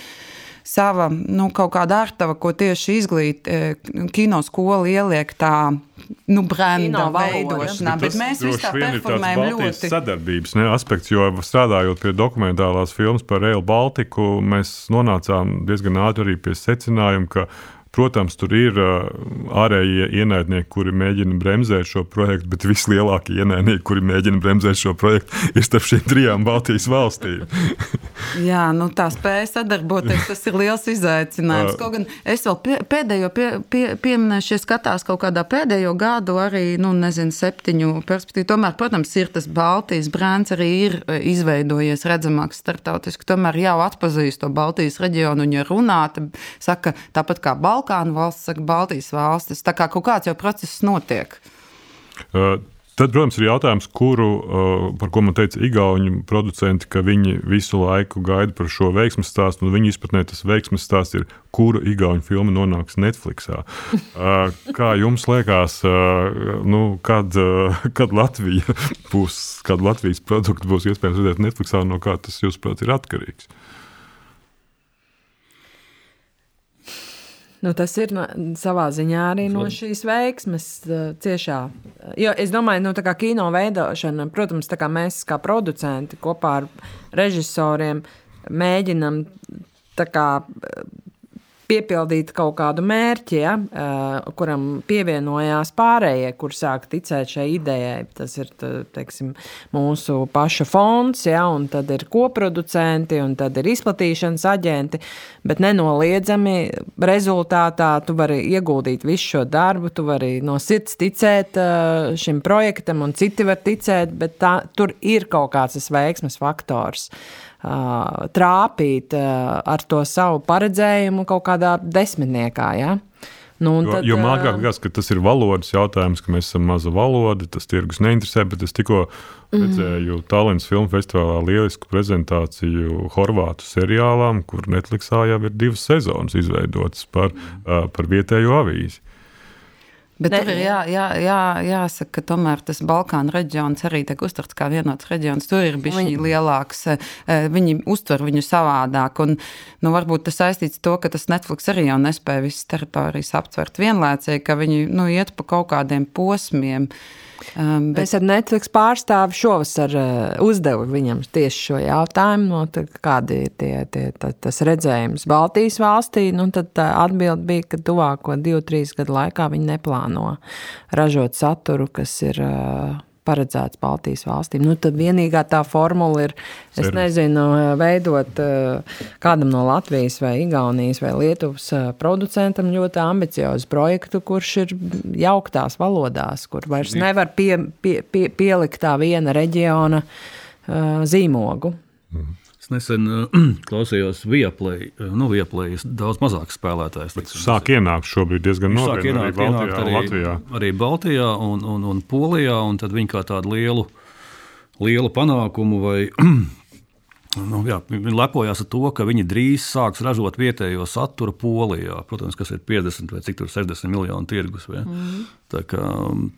sava nu, kaut kāda ārtava, ko tieši izglīt, e, kino skola ieliek tā nu, brenda veidošanā. Bet, bet mēs visi tā performējam ļoti. Sadarbības ne, aspekts, jo strādājot pie dokumentālās filmas par Rail Baltiku, mēs nonācām diezgan ātri arī pie secinājuma, ka Protams, tur ir uh, ārējie ienaidnieki, kuri mēģina bremzēt šo projektu, bet vislielākie ienaidnieki, kuri mēģina bremzēt šo projektu, ir starp šīm trijām Baltijas valstīm. [LAUGHS] Jā, nu, tā spēja sadarboties, tas ir liels izaicinājums. [LAUGHS] Kaut gan es vēl pie, pēdējo pie, pie, pieminēšu, ja skatās kaut kādā pēdējo gadu, arī nu, nezinu, septiņu perspektīvu. Tomēr, protams, ir tas Baltijas brāns arī ir uh, izveidojies redzamāks starptautiski. Tomēr jau atpazīst to Baltijas reģionu un, ja runā, tad saka tāpat kā Baltijas. Balkānu valsts, saka, Baltijas valstis. Tā kā kaut kāds jau process notiek. Uh. Tad, protams, ir jautājums, kuru, par ko man teica Igauni producenti, ka viņi visu laiku gaida par šo veiksmju stāstu. Viņu izpratnē tas veiksmju stāsts ir, kuru Igauni filmu nonāks Netflixā. Kā jums liekas, nu, kad, kad Latvija būs, kad Latvijas produkti būs iespējams redzēt Netflixā, no kā tas, jūsuprāt, ir atkarīgs? Nu, tas ir no, savā ziņā arī no šīs veiksmes ciešā. Jo es domāju, nu, ka kino veidošana, protams, kā mēs kā producenti kopā ar režisoriem mēģinam kā, piepildīt kaut kādu mērķi, ja, kuram pievienojās pārējie, kur sāk ticēt šai idejai. Tas ir teiksim, mūsu paša fonds, ja, un tad ir koproducenti, un tad ir izplatīšanas aģenti. Bet nenoliedzami rezultātā tu vari ieguldīt visu šo darbu, tu vari no sirds ticēt šim projektam, un citi var ticēt, bet tā, tur ir kaut kāds veiksmes faktors. Uh, trāpīt ar to savu paredzējumu kaut kādā desmitniekā. Ja? Nu, jo, tad, jo man liekas, ka tas ir valodas jautājums, ka mēs esam maza valoda, tas tirgus neinteresē. Bet es tikko mm. redzēju Tallinas filmu festivālā lielisku prezentāciju Horvātu seriālām, kur Netflixā jau ir divas sezonas izveidotas par, mm. uh, par vietējo avīzi. Bet ne, tur ir jā, jā, jā, jāsaka, ka tomēr tas Balkānu reģions arī tiek uztverts kā vienots reģions. Tur ir bijis viņi... lielāks, eh, viņi uztver viņu savādāk. Un, nu, varbūt tas saistīts ar to, ka tas Netflix arī jau nespēja visas teritorijas aptvert vienlaicīgi, ka viņi nu, iet pa kaut kādiem posmiem. Uh, Um, bet... Es ar Netflix pārstāvu šovasar uh, uzdevu viņam tieši šo jautājumu, no, tad, kādi ir tie, tie, tā, tas redzējums Baltijas valstī. Nu, tad atbilde bija, ka tuvāko divu, trīs gadu laikā viņi neplāno ražot saturu, kas ir. Uh, paredzēts Baltijas valstīm. Nu, tad vienīgā tā formula ir, es nezinu, veidot eh, kādam no Latvijas vai Igaunijas vai Lietuvas eh, producentam ļoti ambiciozu projektu, kurš ir jauktās valodās, kur vairs nevar pie, pie, pie, pielikt tā viena reģiona zīmogu. Mhm. Es nesen uh, [CLEARS THROAT] klausījos Vieplay, uh, nu, Vieplay daudz mazāks spēlētājs. Tas sāk ienākt šobrīd diezgan nopietni arī Baltijā, arī, Latvijā. Arī Baltijā un, un, un Polijā, un tad viņi kā tādu lielu, lielu panākumu vai [CLEARS THROAT] Nu, jā, viņi lepojas ar to, ka viņi drīz sāks ražot vietējo saturu Polijā. Protams, kas ir 50 vai cik tur 60 miljonu tirgus. Mm. Tā kā,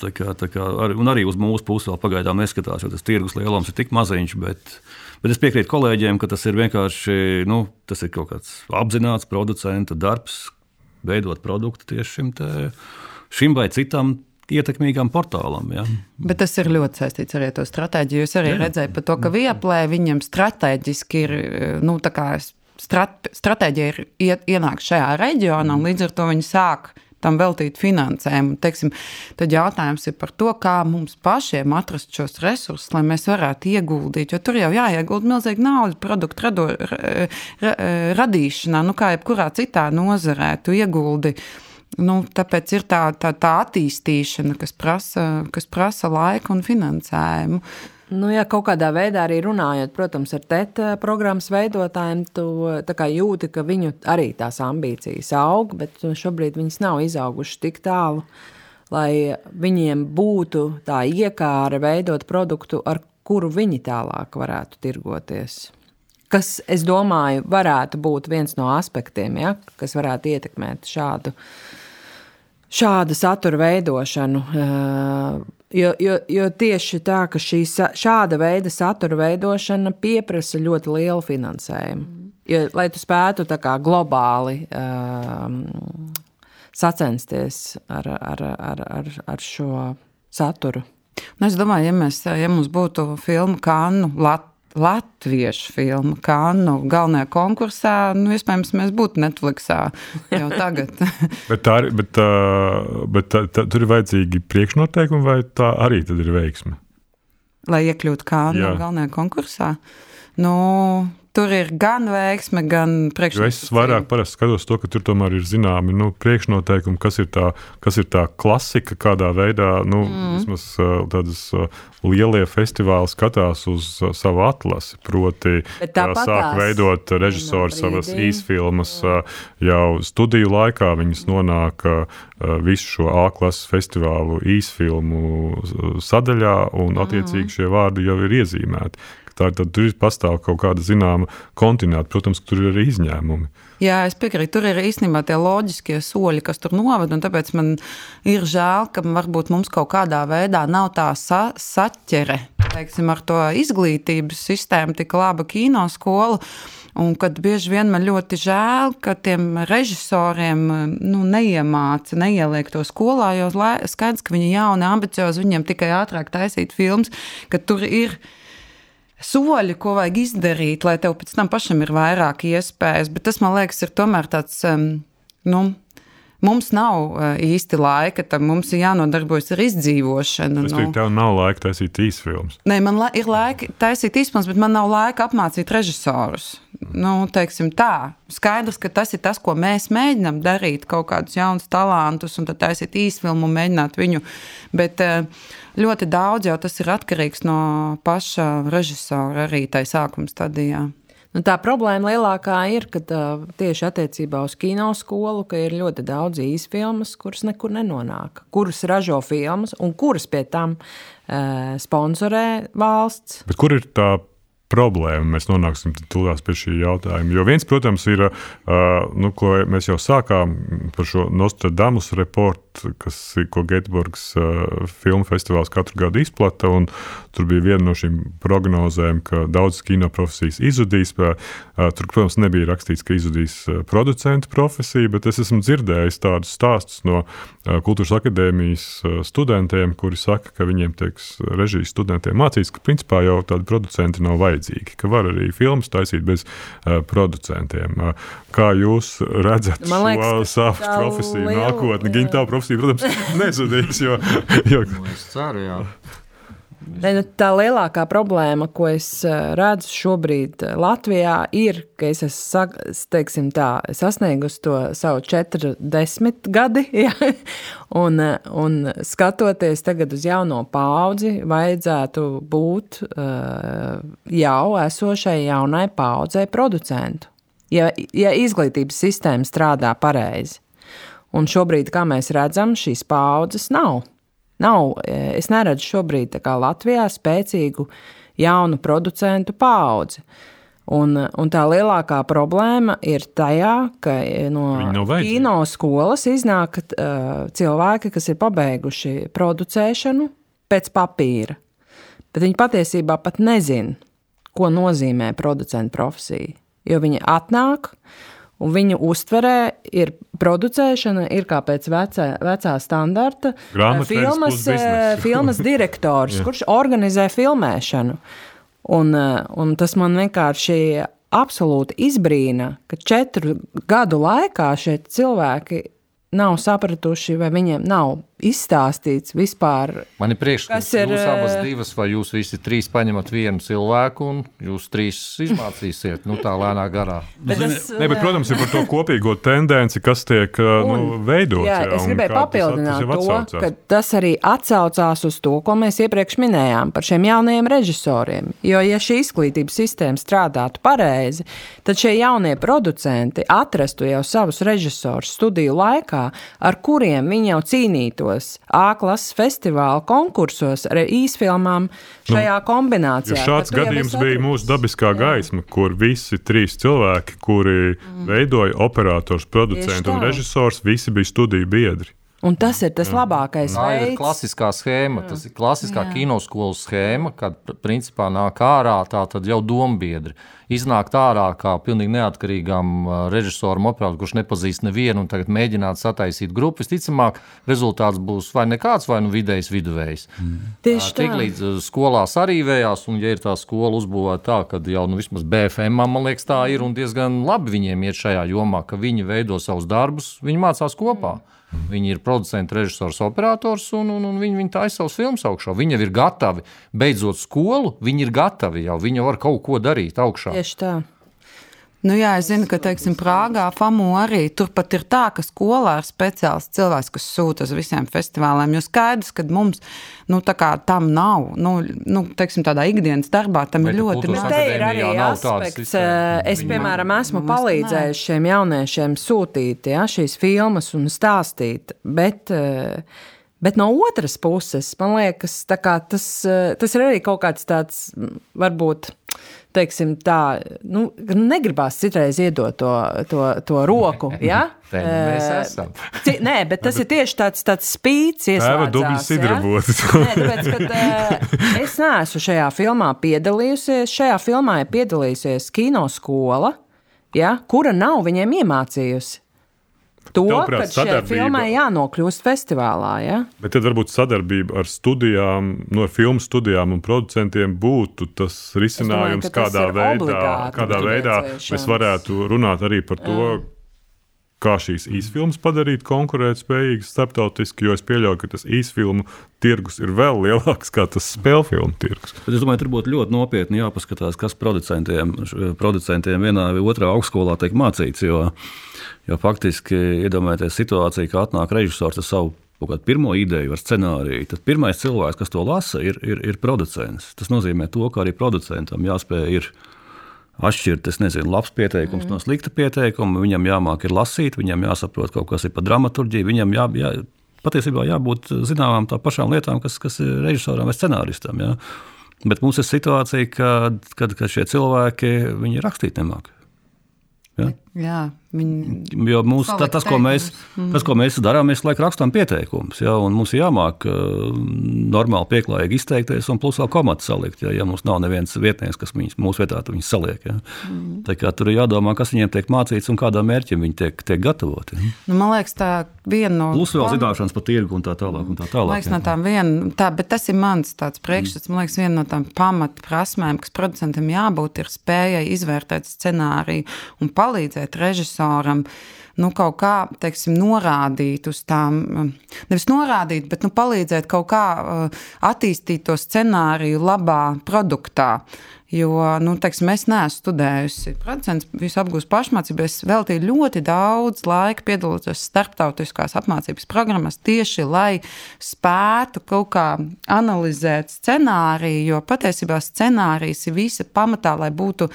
tā kā, tā kā, arī, un arī uz mūsu pusi vēl pagaidām neskatās, jo tas tirgus lielums ir tik maziņš. Bet, Bet es piekrītu kolēģiem, ka tas ir vienkārši nu, tas ir kaut kāds apzināts producentu darbs, veidot produktu tieši šim, te, šim vai citam ietekmīgam portālam. Ja. Bet tas ir ļoti saistīts arī ar to stratēģiju. Es arī Jā. redzēju par to, ka Vieplē viņam strateģiski ir nu, strat, stratēģija ir ienākt šajā reģionā, un līdz ar to viņi sāk tam veltīt finansējumu. Teiksim, tad jautājums ir par to, kā mums pašiem atrast šos resursus, lai mēs varētu ieguldīt. Jo tur jau jāiegulda milzīgi nauda produktu rado, ra, ra, radīšanā, nu kā jebkurā citā nozarē. Tu ieguldi Nu, tāpēc ir tā, tā, tā attīstīšana, kas prasa, kas prasa laiku un finansējumu. Nu, ja kaut kādā veidā arī runājot, protams, ar TETA programmas veidotājiem, tu jūti, ka viņu arī tās ambīcijas aug, bet šobrīd viņas nav izaugušas tik tālu, lai viņiem būtu tā iekāra veidot produktu, ar kuru viņi tālāk varētu tirgoties. Kas, es domāju, varētu būt viens no aspektiem, ja, kas varētu ietekmēt šādu, šādu satura veidošanu. Jo, jo, jo tieši tā, ka šī, šāda veida satura veidošana prasa ļoti lielu finansējumu. Jo, lai tu spētu globāli um, sacensties ar, ar, ar, ar, ar šo saturu. Nu, es domāju, ja, mēs, ja mums būtu filma Kannu Latvijas latviešu filmu Kānu galvenajā konkursā, nu, iespējams, mēs būtu Netflixā jau [LAUGHS] tagad. bet tā, bet, bet tā, tā, tur ir vajadzīgi priekšnoteikumi, vai tā arī ir veiksme? Lai iekļūtu Kānu galvenajā konkursā. Nu, tur ir gan veiksme, gan priekšnoteikumi. Es vairāk skatos to, ka tur tomēr ir zināmi nu, priekšnoteikumi, kas ir, tā, kas ir tā klasika, kādā veidā nu, mm. vismaz tādas lielie festivāli skatās uz savu atlasi. Proti, sāk veidot režisori savas īsfilmas jau studiju laikā, viņas nonāk visu šo A klases festivālu īsfilmu sadaļā, un attiecīgi mm. šie vārdi jau ir iezīmēti. Tā, tad tur pastāv kaut kāda zināma kontinuitāte. Protams, tur ir arī izņēmumi. Jā, es piekrītu. Tur ir īstenībā tie loģiskie soļi, kas tur noved. Tāpēc man ir žēl, ka varbūt mums kaut kādā veidā nav tā sa saķere teiksim, ar to izglītības sistēmu, tik laba kino skola. Un kad bieži vien man ļoti žēl, ka tiem režisoriem nu, neiemāca, neieliek to skolā, jo skaidrs, ka viņi jauni, ambiciozi, viņiem tikai ātrāk taisīt filmas, ka tur ir soļi, ko vajag izdarīt, lai tev pēc tam pašam ir vairāk iespējas. Bet tas, man liekas, ir tomēr tāds. Nu, Mums nav uh, īsti laika, tam mums ir jānodarbojas ar izdzīvošanu. Es domāju, nu. tev nav laika taisīt īsfilmus. Nē, man la ir laika taisīt īsfilmus, bet man nav laika apmācīt režisorus. Nu, teiksim tā, skaidrs, ka tas ir tas, ko mēs mēģinām darīt, kaut kādus jaunus talantus, un tad taisīt īsfilmu un mēģināt viņu. Bet, uh, ļoti daudz jau tas ir atkarīgs no paša režisora arī tajā sākuma stadijā. Nu, tā problēma lielākā ir, ka tieši attiecībā uz kino skolu ir ļoti daudz īsfilmas, kuras nekur nenonāk, kuras ražo filmas un kuras pie tam uh, sponsorē valsts. Bet kur ir tā problēma. Mēs nonāksim tūlīt pie šī jautājuma. Jo viens, protams, ir, nu, ko mēs jau sākām par šo Nostradamus reportu, kas ir, ko Getburgas filmu festivāls katru gadu izplata. Tur bija viena no šīm prognozēm, ka daudzas kino profesijas izzudīs. Tur, protams, nebija rakstīts, ka izzudīs producentu profesija, bet es esmu dzirdējis tādus stāstus no Kultūras akadēmijas studentiem, kuri saka, ka viņiem tiek režijas studentiem mācīts, ka principā jau tādi producenti nav vajadzīgi vajadzīgi, ka var arī filmas taisīt bez uh, producentiem. Uh, kā jūs redzat Man liekas, šo savu profesiju liela, nākotni? Gimtā profesija, protams, [LAUGHS] nezudīs. Jo, jo... Nu, es ceru, jā. Ne, nu, tā lielākā problēma, ko es eh, redzu šobrīd eh, Latvijā, ir, ka es esmu tā, sasniegusi to savu 40 gadi, [LAUGHS] ja? un, eh, un skatoties tagad uz jauno paudzi, vajadzētu būt jau esošai jaunai paudzei producentu. Ja, ja izglītības sistēma strādā pareizi, un šobrīd, kā mēs redzam, šīs paudzes nav. Nav, e, es neredzu šobrīd Latvijā spēcīgu jaunu producentu paudzi. Un, un tā lielākā problēma ir tajā, ka e, no kino skolas iznāk uh, cilvēki, kas ir pabeiguši producēšanu pēc papīra. Bet viņi patiesībā pat nezina, ko nozīmē producenta profesija. Jo viņi atnāk, uh, Un viņu uztverē ir producēšana, ir kā pēc vecā, vecā standarta. Filmas, eh, filmas direktors, [LAUGHS] kurš organizē filmēšanu. Un, eh, un tas man vienkārši absolūti izbrīna, ka četru gadu laikā šie cilvēki nav sapratuši, vai viņiem nav izstāstīts vispār. Man ir priekšstats, Kas ka ir, jūs abas eh, divas, vai jūs visi trīs paņemat vienu cilvēku un jūs trīs izmācīsiet, nu tā lēnā garā. Bet tas, Ne, bet, protams, ir par to kopīgo tendenci, kas tiek uh, Un, nu, veidots. Jā, jā, es un gribēju tas papildināt tas jau to, ka tas arī atsaucās uz to, ko mēs iepriekš minējām par šiem jaunajiem režisoriem. Jo, ja šī izglītības sistēma strādātu pareizi, tad šie jaunie producenti atrastu jau savus režisorus studiju laikā, ar kuriem viņi jau cīnītos A klases festivāla konkursos ar īsfilmām šajā kombinācijā. Jo šāds gadījums bija mūsu dabiskā gaisma, kur visi trīs cilvēki, kuri veidoja operators, producentu un režisors, visi bija studiju biedri. Un tas ir tas labākais Tā ir veids. klasiskā schēma, tas ir klasiskā kinoskolas schēma, kad pr- principā nāk ārā tā tad jau dombiedri. Iznākt ārā kā pilnīgi neatkarīgam ā, režisoram, operatoram, kurš nepazīst nevienu un tagad mēģināt sataisīt grupu. Visticamāk, rezultāts būs vai nekāds, vai nu vidējs viduvējs. Tieši tā. Tiklīdz uh, skolās arī vējās, un ja ir tā skola uzbūvēta tā, ka jau nu, vismaz BFM, man liekas, tā ir un diezgan labi viņiem iet šajā jomā, ka viņi veido savus darbus, viņi mācās kopā. Viņi ir producents, režisors, operators, un, un, un viņi, viņi taisa savus filmus augšā. Viņi jau ir gatavi. Beidzot skolu, viņi ir gatavi jau. Viņi jau var kaut ko darīt augšā. Tieši tā. Nu, jā, es zinu, ka, teiksim, Prāgā, FAMU arī turpat ir tā, ka skolā ir speciāls cilvēks, kas sūta uz visiem festivāliem. Jo skaidrs, ka mums nu, tā kā tam nav. Nu, nu, teiksim, tādā ikdienas darbā tam Bet ir ļoti maz. Te ir arī aspekts, eh, es, piemēram, esmu Mums palīdzējis šiem jauniešiem sūtīt ja, šīs filmas un stāstīt, bet, eh, bet no otras puses, man liekas, tas, eh, tas ir arī kaut kāds tāds, varbūt, teiksim tā, nu, negribās citreiz iedot to, to, to roku, ja? Te nu mēs Eh, esam. ci- Nē, bet tas ir tieši tāds, tāds spīts, Tēva dubļu ieslēdzās, ja? sidrabotas. Nē, tāpēc, ka uh, es neesmu šajā filmā piedalījusies. Šajā filmā ir piedalījusies kinoskola, ja, kura nav viņiem iemācījusi. To, ka šai filmai jānokļūst festivālā. Ja? Bet tad varbūt sadarbība ar studijām, no filmu studijām un producentiem būtu tas risinājums, ka tas kādā veidā, kādā veidā mēs varētu runāt arī par to. Kā šīs īsfilmas padarīt konkurētspējīgas starptautiski, jo es pieļauju, ka tas īsfilmu tirgus ir vēl lielāks nekā tas spēļu filmu tirgus. Bet es domāju, tur būtu ļoti nopietni jāpaskatās, kas producentiem, producentiem vienā vai otrā augstskolā tiek mācīts. Jo, jo faktiski iedomājieties situāciju, ka atnāk režisors ar savu kaut kādu pirmo ideju, ar scenāriju. Tad pirmais cilvēks, kas to lasa, ir, ir, ir producents. Tas nozīmē, to, ka arī producentam jāspēj ir atšķirt, es nezinu, labs pieteikums mm. no slikta pieteikuma. Viņam jāmāk ir lasīt, viņam jāsaprot kaut kas par dramaturģiju, viņam jā, jā, patiesībā jābūt zināmām tā pašām lietām, kas, kas ir režisoram vai scenāristam. Jā. Bet mums ir situācija, kad, kad, kad šie cilvēki viņi rakstīt nemāk. Ja? Jā, viņi Jo mums, tā, tas, ko mēs, teikumus. tas, ko mēs darām, mēs laikam rakstām pieteikumus. Ja? un Mums ir jāmāk uh, normāli, pieklājīgi izteikties, un plus vēl komatu salikt. Ja, ja mums nav nevienas vietnieks, kas viņus, mūsu vietā viņus saliek. Ja? Mm. Tā kā tur ir jādomā, kas viņiem tiek mācīts un kādam mērķim viņi tiek, tiek gatavoti. Ja? Nu, man liekas, tā viena no. Plus vēl zināšanas par tirgu un tā tālāk. Un tā tālāk liekas, ja. no tām viena, tā, bet tas ir mans priekšstats. Man liekas, viena no tām pamatprasmēm, kas producentam jābūt, ir spējai izvērtēt scenāriju un palīdzēt režisoram. Nu, kaut kā, teiksim, norādīt uz tām, nevis norādīt, bet nu, palīdzēt kaut kā uh, attīstīt to scenāriju labā produktā. Jo, nu, teiksim, es neesmu studējusi producents, visu apgūstu pašmācību. Es veltīju ļoti daudz laika piedaloties starptautiskās apmācības programmās tieši lai spētu kaut kā analizēt scenāriju, jo patiesībā scenārijs ir visa pamatā, lai būtu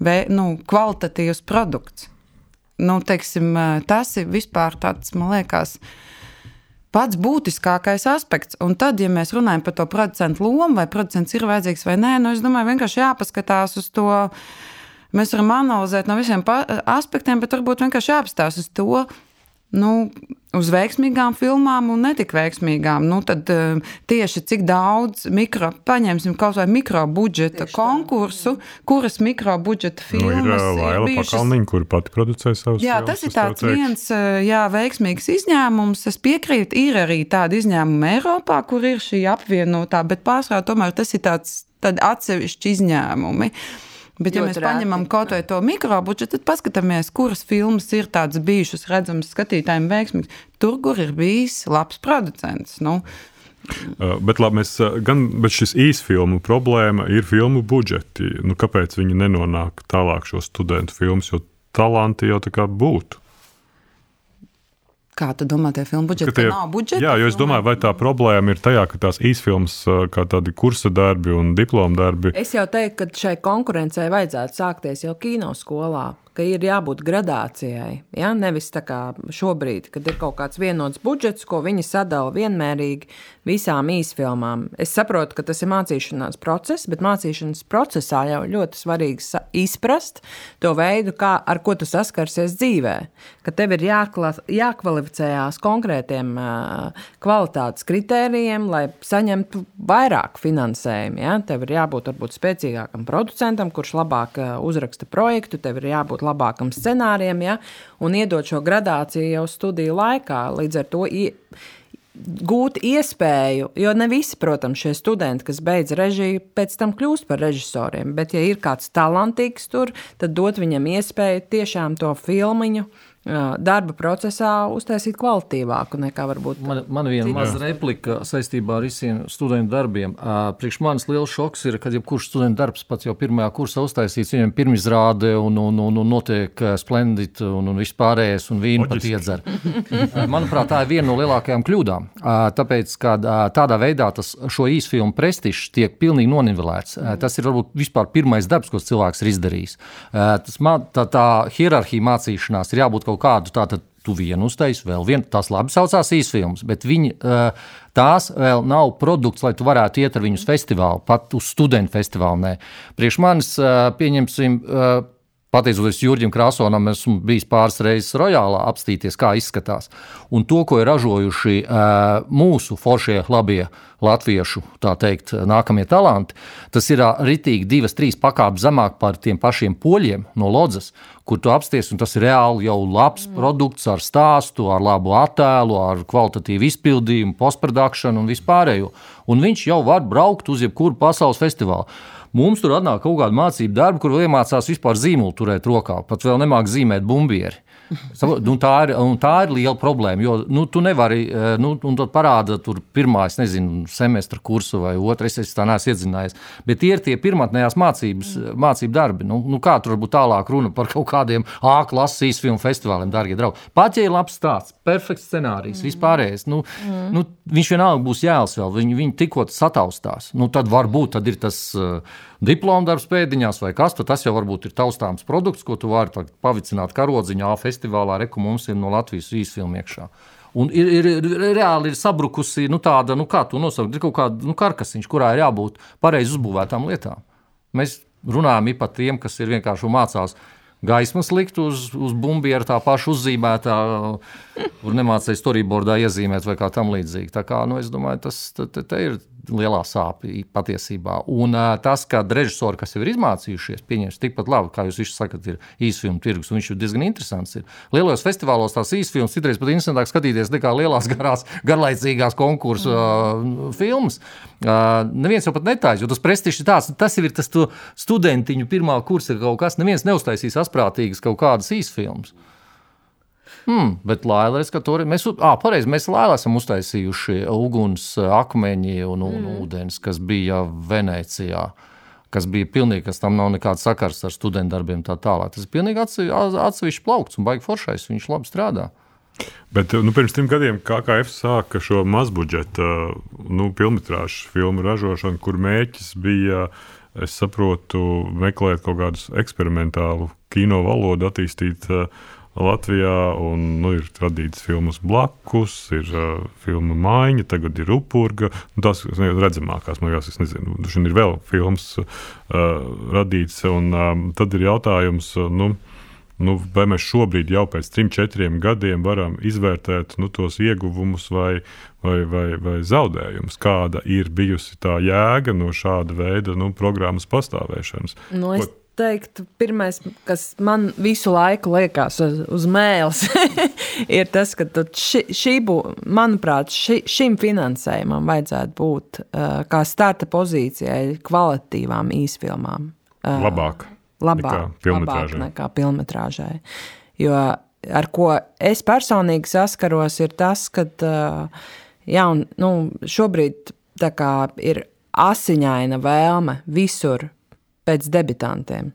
nu, kvalitatīvs produkts. Nu, teiksim, tas ir vispār tāds, man liekas, pats būtiskākais aspekts. Un tad, ja mēs runājam par to producentu lomu, vai producents ir vajadzīgs vai nē, nu, es domāju, vienkārši jāpaskatās uz to. Mēs varam analizēt no visiem aspektiem, bet varbūt vienkārši jāapstāsta uz to, nu, uz veiksmīgām filmām un netik veiksmīgām. Nu, tad eh, tieši cik daudz mikro, paņemsim kaut vai mikro budžeta konkursu, kuras mikro budžeta Nu, ir filmas uh, Laila Pakalniņa, kur pati producē savus Jā, filmas, tas ir tāds teikšu. viens eh, jā, veiksmīgs izņēmums. Es piekrītu, ir arī tādi izņēmumi Eiropā, kur ir šī apvienotā, bet pārsvarā tomēr tas ir tāds atsevišķi izņēmumi. Bet, ja mēs paņemam kaut vai to mikrobudžetu, tad paskatāmies, kuras filmas ir tādas bijušas redzamas skatītājiem veiksmīgas. Tur, kur ir bijis labs producents. Nu, bet, labi, mēs, gan, bet šis īsfilmu problēma ir filmu budžeti. Nu, kāpēc viņi nenonāk tālāk šo studentu filmas, jo talanti jau tā kā būtu? Kā tu domā, tie filmu budžeti? Tie- nav budžeta. Jā, jo es domāju, vai tā problēma ir tajā, ka tās īsfilmas, uh, kā tādi kursa darbi un diploma darbi, Es jau teiktu, ka šai konkurencei vajadzētu sākties jau kino skolā. Ka ir jābūt gradācijai. Ja? Nevis tā kā šobrīd, kad ir kaut kāds vienots budžets, ko viņi sadala vienmērīgi visām īsfilmām. Es saprotu, ka tas ir mācīšanās process, bet mācīšanas procesā jau ļoti svarīgi izprast to veidu, kā, ar ko tu saskarsies dzīvē. Ka tev ir jākla, jākvalificējās konkrētiem kvalitātes kritērijiem, lai saņemtu vairāk finansējumu. Ja? Tev ir jābūt varbūt spēcīgākam producentam, kurš labāk uzraksta projektu, tev ir jābūt labākam scenārijam ja? un iedot šo gradāciju jau studiju laikā. Līdz ar to gūt iespēju, jo ne visi, protams, šie studenti, kas beidz režiju, pēc tam kļūst par režisoriem. Bet, ja ir kāds talantīgs tur, tad dot viņam iespēju tiešām to filmu darba procesā uztaisīt kvalitīvāku nekā varbūt. Man, man viena maza replika saistībā ar visiem studentu darbiem. Priekš manis liels šoks ir, kad jebkurš studentu darbs pats jau pirmajā kursā uztaisīts, viņam pirmizrāde un, un, un, un notiek splendid un, un vispārējais un vīnu pat iedzer. Manuprāt, tā ir viena no lielākajām kļūdām. Tāpēc, ka tādā veidā tas šo īsfilmu prestižs tiek pilnīgi nonivelēts. Tas ir varbūt vispār pirmais darbs, ko cilvēks ir izdarījis. Tas, tā, tā hierarhija mācīšanās ir jābūt kaut kādu tādu tu vienu uztaisīji, vēl vienu. Tās labi saucās īsfilms, bet viņi, eh, tās vēl nav produkts, lai tu varētu iet ar viņus uz festivālu, pat uz studentu festivālu. Nē. Priekš manis, eh, pieņemsim, eh, Pateicoties Jurģim Krasonam, esmu bijis pāris reizes rojālā apstīties, kā izskatās. Un to, ko ir ražojuši uh, mūsu foršie, labie latviešu, tā teikt, nākamie talanti, tas ir ritīgi divas, trīs pakāpes zemāk par tiem pašiem poļiem no Lodzes, kur tu apsties, un tas ir reāli jau labs mm. produkts ar stāstu, ar labu attēlu, ar kvalitatīvu izpildījumu, postprodukciju un vispārējo. Un viņš jau var braukt uz jebkuru pasaules festivālu. Mums tur atnāk kaut kāda mācība darba, kur iemācās vispār zīmolu turēt rokā, pat vēl nemāk zīmēt bumbieri. Saprot, Nu, tā, ir, un tā ir liela problēma. Jo nu, tu nevari, eh, nu, un tad parāda tur pirmā, es nezinu, semestra kursu vai otrais, es tā neesmu iedzinājies. Bet tie ir tie pirmotnējās mācības, mācību darbi. Nu, nu, kā tur var būt tālāk runa par kaut kādiem A klases filmu festivāliem, darbie draugi. Pat ja ir labs stāsts, perfekts scenārijs, mm. vispārējais, nu, mm. nu, viņš vienalga būs jēls vēl, viņi, viņi tikko sataustās. Nu, tad varbūt tad ir tas. Uh, Diploma darbs pēdiņās, vai kas tas jau varbūt ir taustāms produkts, ko tu vari pavicināt karodziņā, festivālā, reku mums ir no Latvijas īsfilmu iekšā. Un ir, ir, ir reāli ir sabrukusi nu, tāda, nu, kā to nosaukt, ir kaut kāda nu, karkasiņš, kurā ir jābūt pareizi uzbūvētām lietām. Mēs runājam par tiem, kas ir vienkārši mācās gaismas likt uz, uz bumbieru, tā paša uzzīmētā, kur nemācīja storyboardā iezīmēt vai kā tam līdzīgi. Tā kā, nu, es domāju, tas te, te ir lielā sāpē patiesībā. Un tas, ka režisori, kas jau ir izmācījušies, pieņems tikpat labi, kā jūs sakat, ir īsfilmu tirgus, un viņš ir diezgan interesants. Ir. Lielos festivālos tās īsfilmas citreiz pat interesantāk skatīties nekā lielās, [LAUGHS] garās, garlaicīgās konkursu uh, filmas. Uh, neviens jau pat netājas, jo tas prestižs ir tāds, tas jau ir tas studentiņu pirmā kursa kaut kas. Neviens neuztaisīs asprātīgas kaut kādas īsfilmas. Hmm, bet Latvijas Banka mēs, ah, pareizi, mēs Latvijā esam uztaisījuši uguns, akmeņi un, un mm. ūdens, kas bija Venecijā. Kas bija pilnīgi, kas tam nav nekāds sakars ar studentu darbiem, tā tālāk. Tas ir pilnīgi atsevišķs plaukts un baigi foršais. Viņš labi strādā. Bet nu, pirms trim gadiem KKF sāka šo mazbudžeta nu, filmu filmu ražošanu, kur mērķis bija, es saprotu, meklēt kaut kādu eksperimentālu kino valodu, attīstīt uh, Latvijā, un nu, ir radīts filmas blakus, ir uh, filma maiņa, tagad ir upurga. Nu, tās ir redzamākās, man liekas, nezinu, tur ir vēl filmas uh, radīts, un um, tad ir jautājums. Uh, nu, Nu, vai mēs šobrīd, jau pēc trim, četriem gadiem, varam izvērtēt nu, tos ieguvumus vai, vai, vai, vai zaudējumus? Kāda ir bijusi tā jēga no šāda veida nu, programmas pastāvēšanas? Nu, es... Ko teiktu, pirmais, kas man visu laiku liekas uz, uz mēles, [LAUGHS] ir tas, ka ši, šī būtu, manuprāt, ši, šim finansējumam vajadzētu būt uh, kā starta pozīcijai kvalitīvām īsfilmām. Uh, Labāk. labāk Nekā labāk nekā filmetrāžai. Jo ar ko es personīgi saskaros, ir tas, ka jā, un, nu, šobrīd ir asiņaina vēlme visur pēc debitantiem.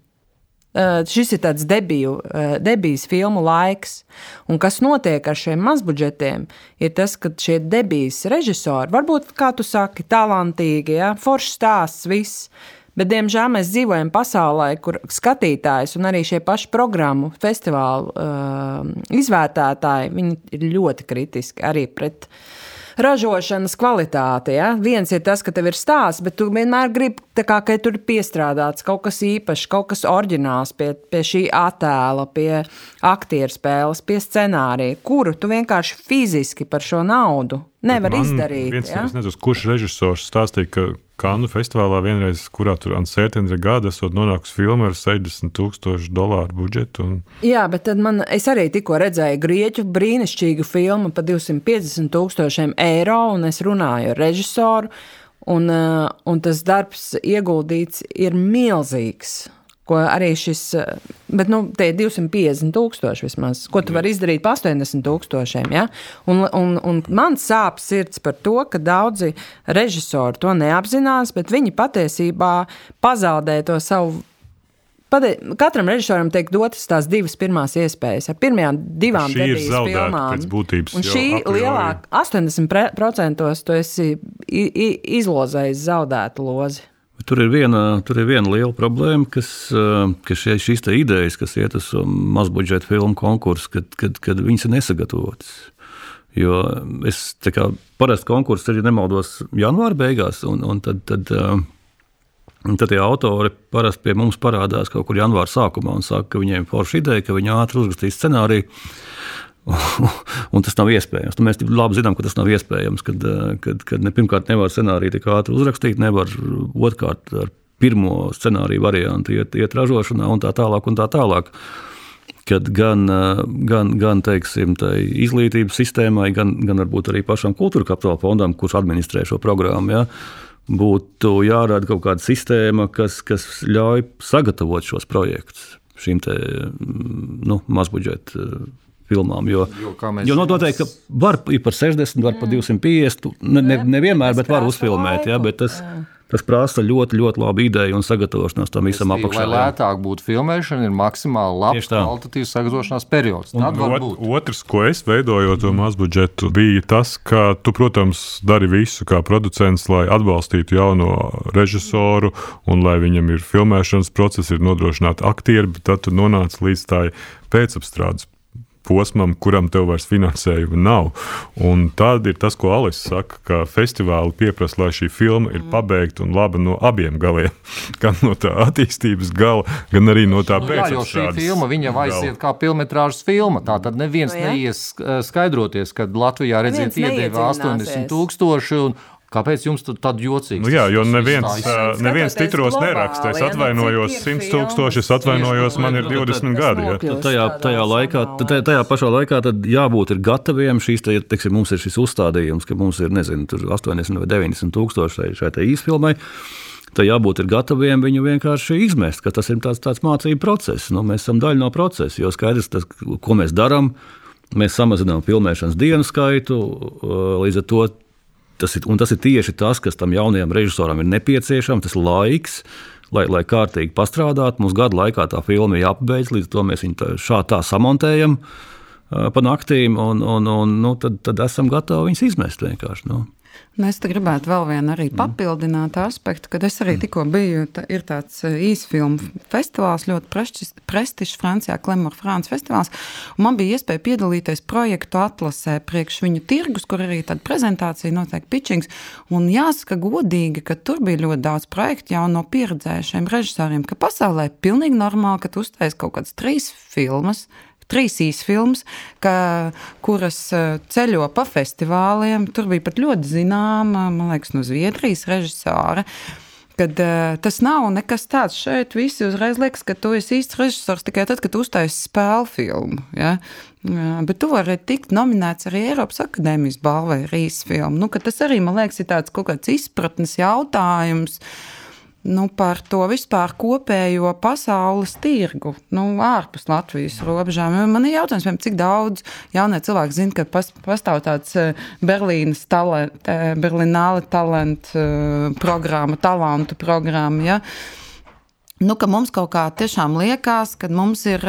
Šis ir tāds debiju, debijas filmu laiks. Un kas notiek ar šiem mazbudžetiem, ir tas, ka šie debijas režisori, varbūt, kā tu saki, talantīgi, ja, foršs stāsts, viss. Bet, diemžēl, mēs dzīvojam pasaulē, kur skatītājs un arī šie paši programmu festivālu uh, izvērtētāji ir ļoti kritiski arī pret uh, ražošanas kvalitāte. Ja? Viens ir tas, ka tev ir stāsts, bet tu vienmēr gribi, kā, ka tur ir piestrādāts kaut kas īpašs, kaut kas oriģināls pie, pie šī attēla, pie aktieru spēles, pie scenārija, kuru tu vienkārši fiziski par šo naudu nevari izdarīt. Viens, ja? Es nezinu, kurš režisors stāstīja, ka Kanu festivālā vienreiz, kurā tur Ansētena gada esot nonākusi filma ar 60 tūkstošu dolāru budžetu. Un... Jā, bet tad man, es arī tikko redzēju grieķu brīnišķīgu filmu par 250 tūkstošiem eiro, un es runāju ar režisoru, un, eh, un tas darbs ieguldīts ir milzīgs ko arī šis, eh, bet nu, tie ir 250 tūkstoši vismaz, ko tu vari izdarīt par 80 tūkstošiem. Ja? Un, un, un man sāp sirds par to, ka daudzi režisori to neapzinās, bet viņi patiesībā pazaudē to savu. Pade, katram režisoram tiek dotas tās divas pirmās iespējas. Ar pirmajām divām debijas filmām. pēc būtības, Un šī a priori- lielāk, 80% tu esi izlozējis zaudētu lozi. Tur ir viena, tur ir viena liela problēma, kas, eh, ka šie, šīs idejas, kas iet uz mazbudžeta filmu konkursu, kad, kad, kad viņas ir nesagatavotas. Jo es kā parasti konkurss ir, ja nemaldos, janvāra beigās, un, un tad, tad, eh, un tad tie autori parasti pie mums parādās kaut kur janvāra sākumā un saka, ka viņiem ir forša ideja, ka viņi ātri uzrakstīs scenāriju. [LAUGHS] un tas nav iespējams. Nu, mēs labi zinām, ka tas nav iespējams. Kad, eh, kad, kad ne, pirmkārt, nevar scenāriju tik ātri uzrakstīt, nevar otrkārt ar pirmo scenāriju variantu iet, iet ražošanā un tā tālāk. Un tā tālāk. Kad gan, eh, gan, gan teiksim, izglītības sistēmai, gan, gan varbūt arī pašam kultūra kapitāla fondam, kurš administrē šo programmu, ja, būtu jārada kaut kāda sistēma, kas, kas ļauj sagatavot šos projektus šīm mm, nu, mazbudžeta filmām. Jo, Jo, kā mēs jo zinām, noteikti, ka var par 60, var par 250. Ne, ne, nevienmēr, bet var uzfilmēt. Ja, bet tas, tas prasa ļoti, ļoti labu ideju un sagatavošanos tam visam apakšā. Lai lētāk būtu filmēšana, ir maksimāli labs kvalitatīvs sagatavošanās periods. Var Ot, otrs, ko es veidoju to mazbudžetu, bija tas, ka tu, protams, dari visu kā producents, lai atbalstītu jauno režisoru un lai viņam ir filmēšanas process, ir nodrošināti aktieri, bet tad tu nonāc līdz tai pēcapstrādes posmam, kuram tev vairs finansējuma nav. Un tad ir tas, ko Alis saka, ka festivāli pieprasa, lai šī filma ir pabeigta un laba no abiem galiem. [LAUGHS] Gan no tā attīstības gala, gan arī no tā Nu, jā, jo šī filma viņa gala. aiziet kā filmas filma. Tā tad neviens Nu, jā. neies eh, skaidroties, kad Latvijā Neviens iedeva neiedziļināsies. 80 tūkstoši. un Kāpēc jums tad tāds jocīgs? Nu jā, jo neviens, neviens titros neraksta. Es nu, atvainojos cik ir 100 tūkstoši, es atvainojos, man ir Nu, tad- 20 tas gadi. Ja. Tad tajā, tajā, laikā, tajā- pašā laikā tad jābūt ir gataviem. Šīs, te, teiksim, mums ir šis uzstādījums, ka mums ir nezinu, tur 80 vai 90 tūkstoši šai, īsfilmai. Tad jābūt ir gataviem viņu vienkārši izmest, ka tas ir tāds, tāds mācību process. Nu, mēs esam daļa no procesa, jo skaidrs, tas, ko mēs darām. Mēs samazinām filmēšanas dienu skaitu, līdz ar to tas ir, tas ir tieši tas, kas tam jaunajam režisoram ir nepieciešams, tas laiks, lai, lai kārtīgi pastrādātu. Mums gada laikā tā filma ir jāpabeidz, līdz to mēs viņu tā, šā tā samontējam pa naktīm, un, un, un nu, tad, tad esam gatavi viņus izmest vienkārši. Nu. Nu, es gribētu vēl vienu arī papildināt aspektu, kad es arī tikko biju. Tā, ir tāds īsfilmu festivāls, ļoti prestižs, Francijā, Klimata Frančijas festivāls. un Man bija iespēja piedalīties projektu atlasē priekš viņu tirgus, kur arī tāda prezentācija notiek pitchings. Un jāsaka godīgi, ka tur bija ļoti daudz projektu jau no pieredzējušiem režisoriem, ka pasaulē ir pilnīgi normāli, ka tu uztais kaut kādas trīs filmas trīs īsfilmas, kuras eh, ceļo pa festivāliem. Tur bija pat ļoti zināma, man liekas, no Zviedrijas režisora. Kad, uh, tas nav nekas tāds. Šeit visi uzreiz liekas, ka tu esi īsts režisors tikai tad, kad uztaisīji spēļu filmu. Ja? Uh, bet tu vari tikt nominēts arī Eiropas Akadēmijas balvai ar īsu filmu. Nu, tas arī, man liekas, ir tāds kaut kāds izpratnes jautājums. Nu, par to vispār kopējo pasaules tirgu, nu, ārpus Latvijas robežām. Man ir jautājums, cik daudz jaunie cilvēki zina, ka pas, pastāv tāds eh, Berlīnas talent, eh, Berlīnāla talantu eh, programma, talantu programma. Ja? Nu, ka mums kaut kā tiešām liekas, ka mums ir.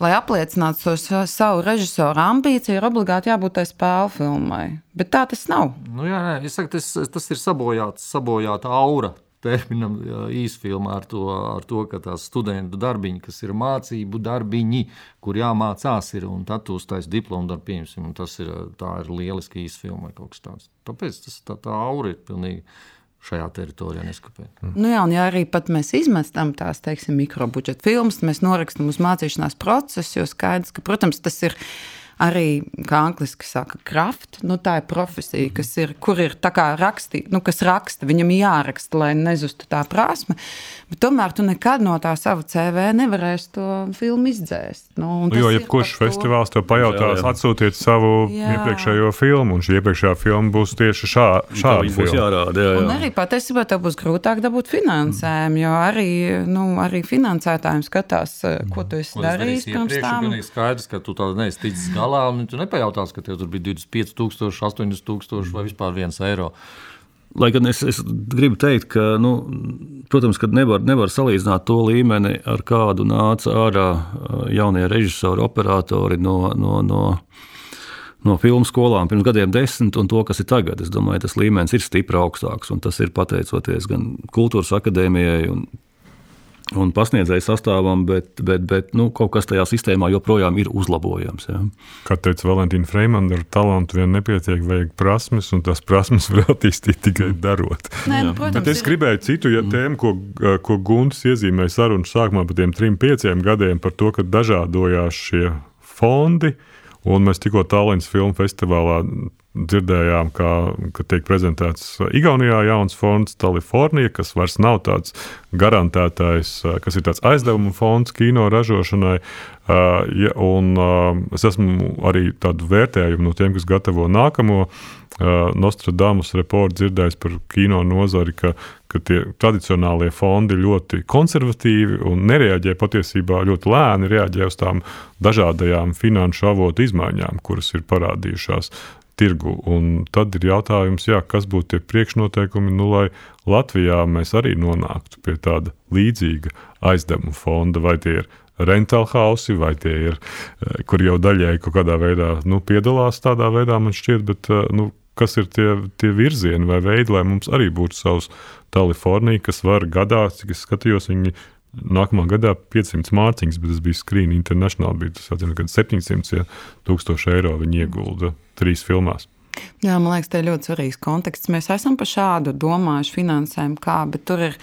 Lai apliecinātu to savu režisoru ambīciju, ir obligāti jābūt tai spēļu filmai. Bet tā tas nav. Nu, jā, nē, saku, tas, tas ir sabojāts, sabojāta aura terminam īsfilmā ar to, ar to, ka tās studentu darbiņi, kas ir mācību darbiņi, kur jāmācās, ir, un tad tu uztais diplomu darbu, pieņemsim, un tas ir, tā ir lieliski īsfilma vai kaut kas tāds. Tāpēc tas, tā, tā aura ir pilnīgi šajā teritorijā neskapē. Nu jā, ja arī mēs izmetam tās, teiksim, mikrobudžeta filmas, mēs norakstam uz mācīšanās procesu, jo skaidrs, ka, protams, tas ir arī, kā angliski saka, kraft, nu, tā ir profesija, kas ir, kur ir tā kā rakstīt, nu, kas raksta, viņam jāraksta, lai nezustu tā prasme, bet tomēr tu nekad no tā sava CV nevarēsi to filmu izdzēst. Nu, nu, jo, jebkurš festivāls to pajautās, atsūtiet savu jā. iepriekšējo filmu, un šī iepriekšējā filma būs tieši šā, šāda. Būs jārāda, jā, jā. Un arī patiesībā tev būs grūtāk dabūt finansējumu, jo arī, nu, arī finansētājiem skatās, ko tu esi darījis pirms tam. Ir skaidrs, ka tu tādu neesi ticis galā un tu nepajautās, ka tev tur bija 25,000, 80,000 vai vispār 1 eiro. Lai gan es, es gribu teikt, ka, nu, protams, ka nevar, nevar salīdzināt to līmeni, ar kādu nāca ārā jaunie režisori, operatori no, no, no, no filmu skolām pirms gadiem desmit, un to, kas ir tagad. Es domāju, tas līmenis ir stipri augstāks, un tas ir pateicoties gan kultūras akadēmijai un un pasniedzēju sastāvam, bet, bet, bet nu, kaut kas tajā sistēmā joprojām ir uzlabojams. Ja. Kā teica Valentīna Freimana, ar talantu vien nepietiek, vajag prasmes, un tās prasmes var attīstīt tikai darot. Nē, nu, protams, bet es gribēju citu ja, tēmu, ko, ko Gunts iezīmēja sarunas sākumā par tiem trim, pieciem gadiem, par to, ka dažādojās šie fondi. Un mēs tikko Tallinas filmu festivālā dzirdējām, ka, ka tiek prezentēts Igaunijā jauns fonds, Kalifornija, kas vairs nav tāds garantētais, kas ir tāds aizdevuma fonds kino ražošanai. Ja, un es esmu arī tādu vērtējumu no tiem, kas gatavo nākamo Nostradamus reportu dzirdējis par kino nozari, ka, ka tie tradicionālie fondi ļoti konservatīvi un nereaģē patiesībā ļoti lēni reaģē uz tām dažādajām finanšu avotu izmaiņām, kuras ir parādījušās tirgu. Un tad ir jautājums, jā, kas būtu tie priekšnoteikumi, nu, lai Latvijā mēs arī nonāktu pie tāda līdzīga aizdevuma fonda, vai tie ir rental hausi, vai tie ir, eh, kur jau daļēji kaut kādā veidā nu, piedalās tādā veidā, man šķiet, bet eh, nu, kas ir tie, tie virzieni vai veidi, lai mums arī būtu savs Kalifornija, kas var gadā, cik es skatījos, viņi Nākamā gadā 500 mārciņas, bet tas bija Screen International. Bija tas atcīm, 700 ja, eiro viņi iegulda trīs filmās. Jā, man liekas, tas ir ļoti svarīgs konteksts. Mēs esam par šādu domājuši finansējumu, kā, bet tur ir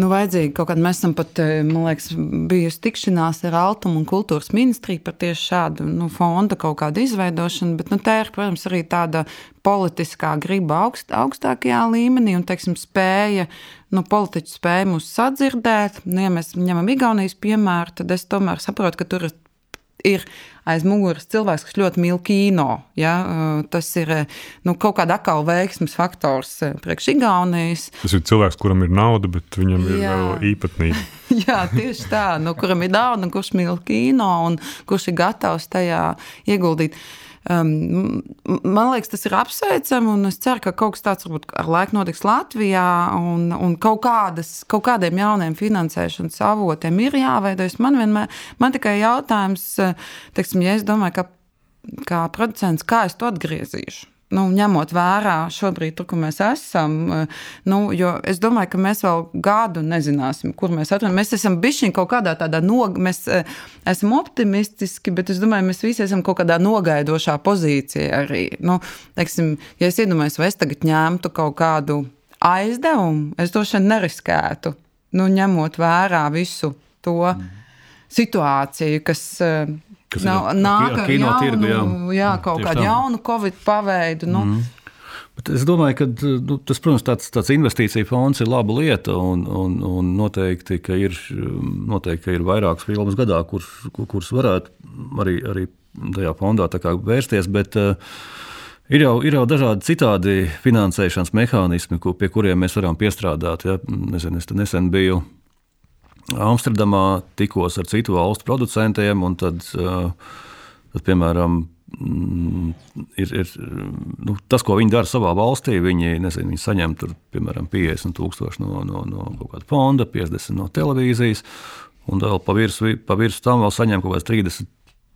nu, vajadzīgi kaut kāda. Mēs esam pat, eh, man liekas, bijusi tikšanās ar Altumu un kultūras ministriju par tieši šādu nu, fonda kaut kādu izveidošanu, bet nu, tā ir, protams, arī tāda politiskā griba augst, augstākajā līmenī un, teiksim, spēja, nu, politiķi spēja mūs sadzirdēt. Nu, ja mēs ņemam Igaunijas piemēru, tad es tomēr saprotu, ka tur ir ir aiz muguras cilvēks, kas ļoti mīl kino. Ja? Tas ir nu, kaut kāda akāla veiksmes faktors priekš Igaunijas. Tas ir cilvēks, kuram ir nauda, bet viņam ir Jā. vēl īpatnība. [LAUGHS] Jā, tieši tā. Nu, kuram ir nauda, kurš mīl kino un kurš ir gatavs tajā ieguldīt. Uh, Um, man liekas, tas ir apsveicami, es ceru, ka kaut kas tāds varbūt ar laiku notiks Latvijā, un, un kaut, kādas, kaut kādiem jauniem finansēšanas avotiem ir jāveidojas. Man vienmēr man tikai jautājums, teiksim, ja es domāju, ka kā producents, kā es to atgriezīšu nu, ņemot vērā šobrīd, tur, kur mēs esam. Eh, nu, es domāju, ka mēs vēl gadu nezināsim, kur mēs atrodamies. Mēs esam bijuši kaut kādā tādā nogaidā, mēs eh, esam optimistiski, bet es domāju, mēs visi esam kaut kādā nogaidošā pozīcijā arī. Nu, teiksim, ja es iedomājos, vai es tagad ņemtu kaut kādu aizdevumu, es to šeit neriskētu, nu, ņemot vērā visu to. Mm. Situāciju, kas uh, kas nav, ir nāk ar kino tirgu. Jā, jā kaut kādu jaunu Covid paveidu. Nu. Mm. Bet es domāju, ka nu, tas, protams, tāds, tāds investīcija fonds ir laba lieta. Un, un, un noteikti, ka ir, noteikti, ka ir vairākas filmas gadā, kuras kur, varētu arī, arī tajā fondā vērsties. Bet, Ir jau, ir jau dažādi citādi finansēšanas mehānismi, ko, pie kuriem mēs varam piestrādāt. Ja? Nezinu, es nesen biju Amsterdamā, tikos ar citu valstu producentiem, un tad, tad piemēram, mm, ir, ir nu, tas, ko viņi dara savā valstī. Viņi, nezinu, viņi saņem tur, piemēram 50 tūkstoši no, no, no kaut kāda fonda, 50 no televīzijas, un vēl pa virsmu virs tam vēl saņem kaut kāds 30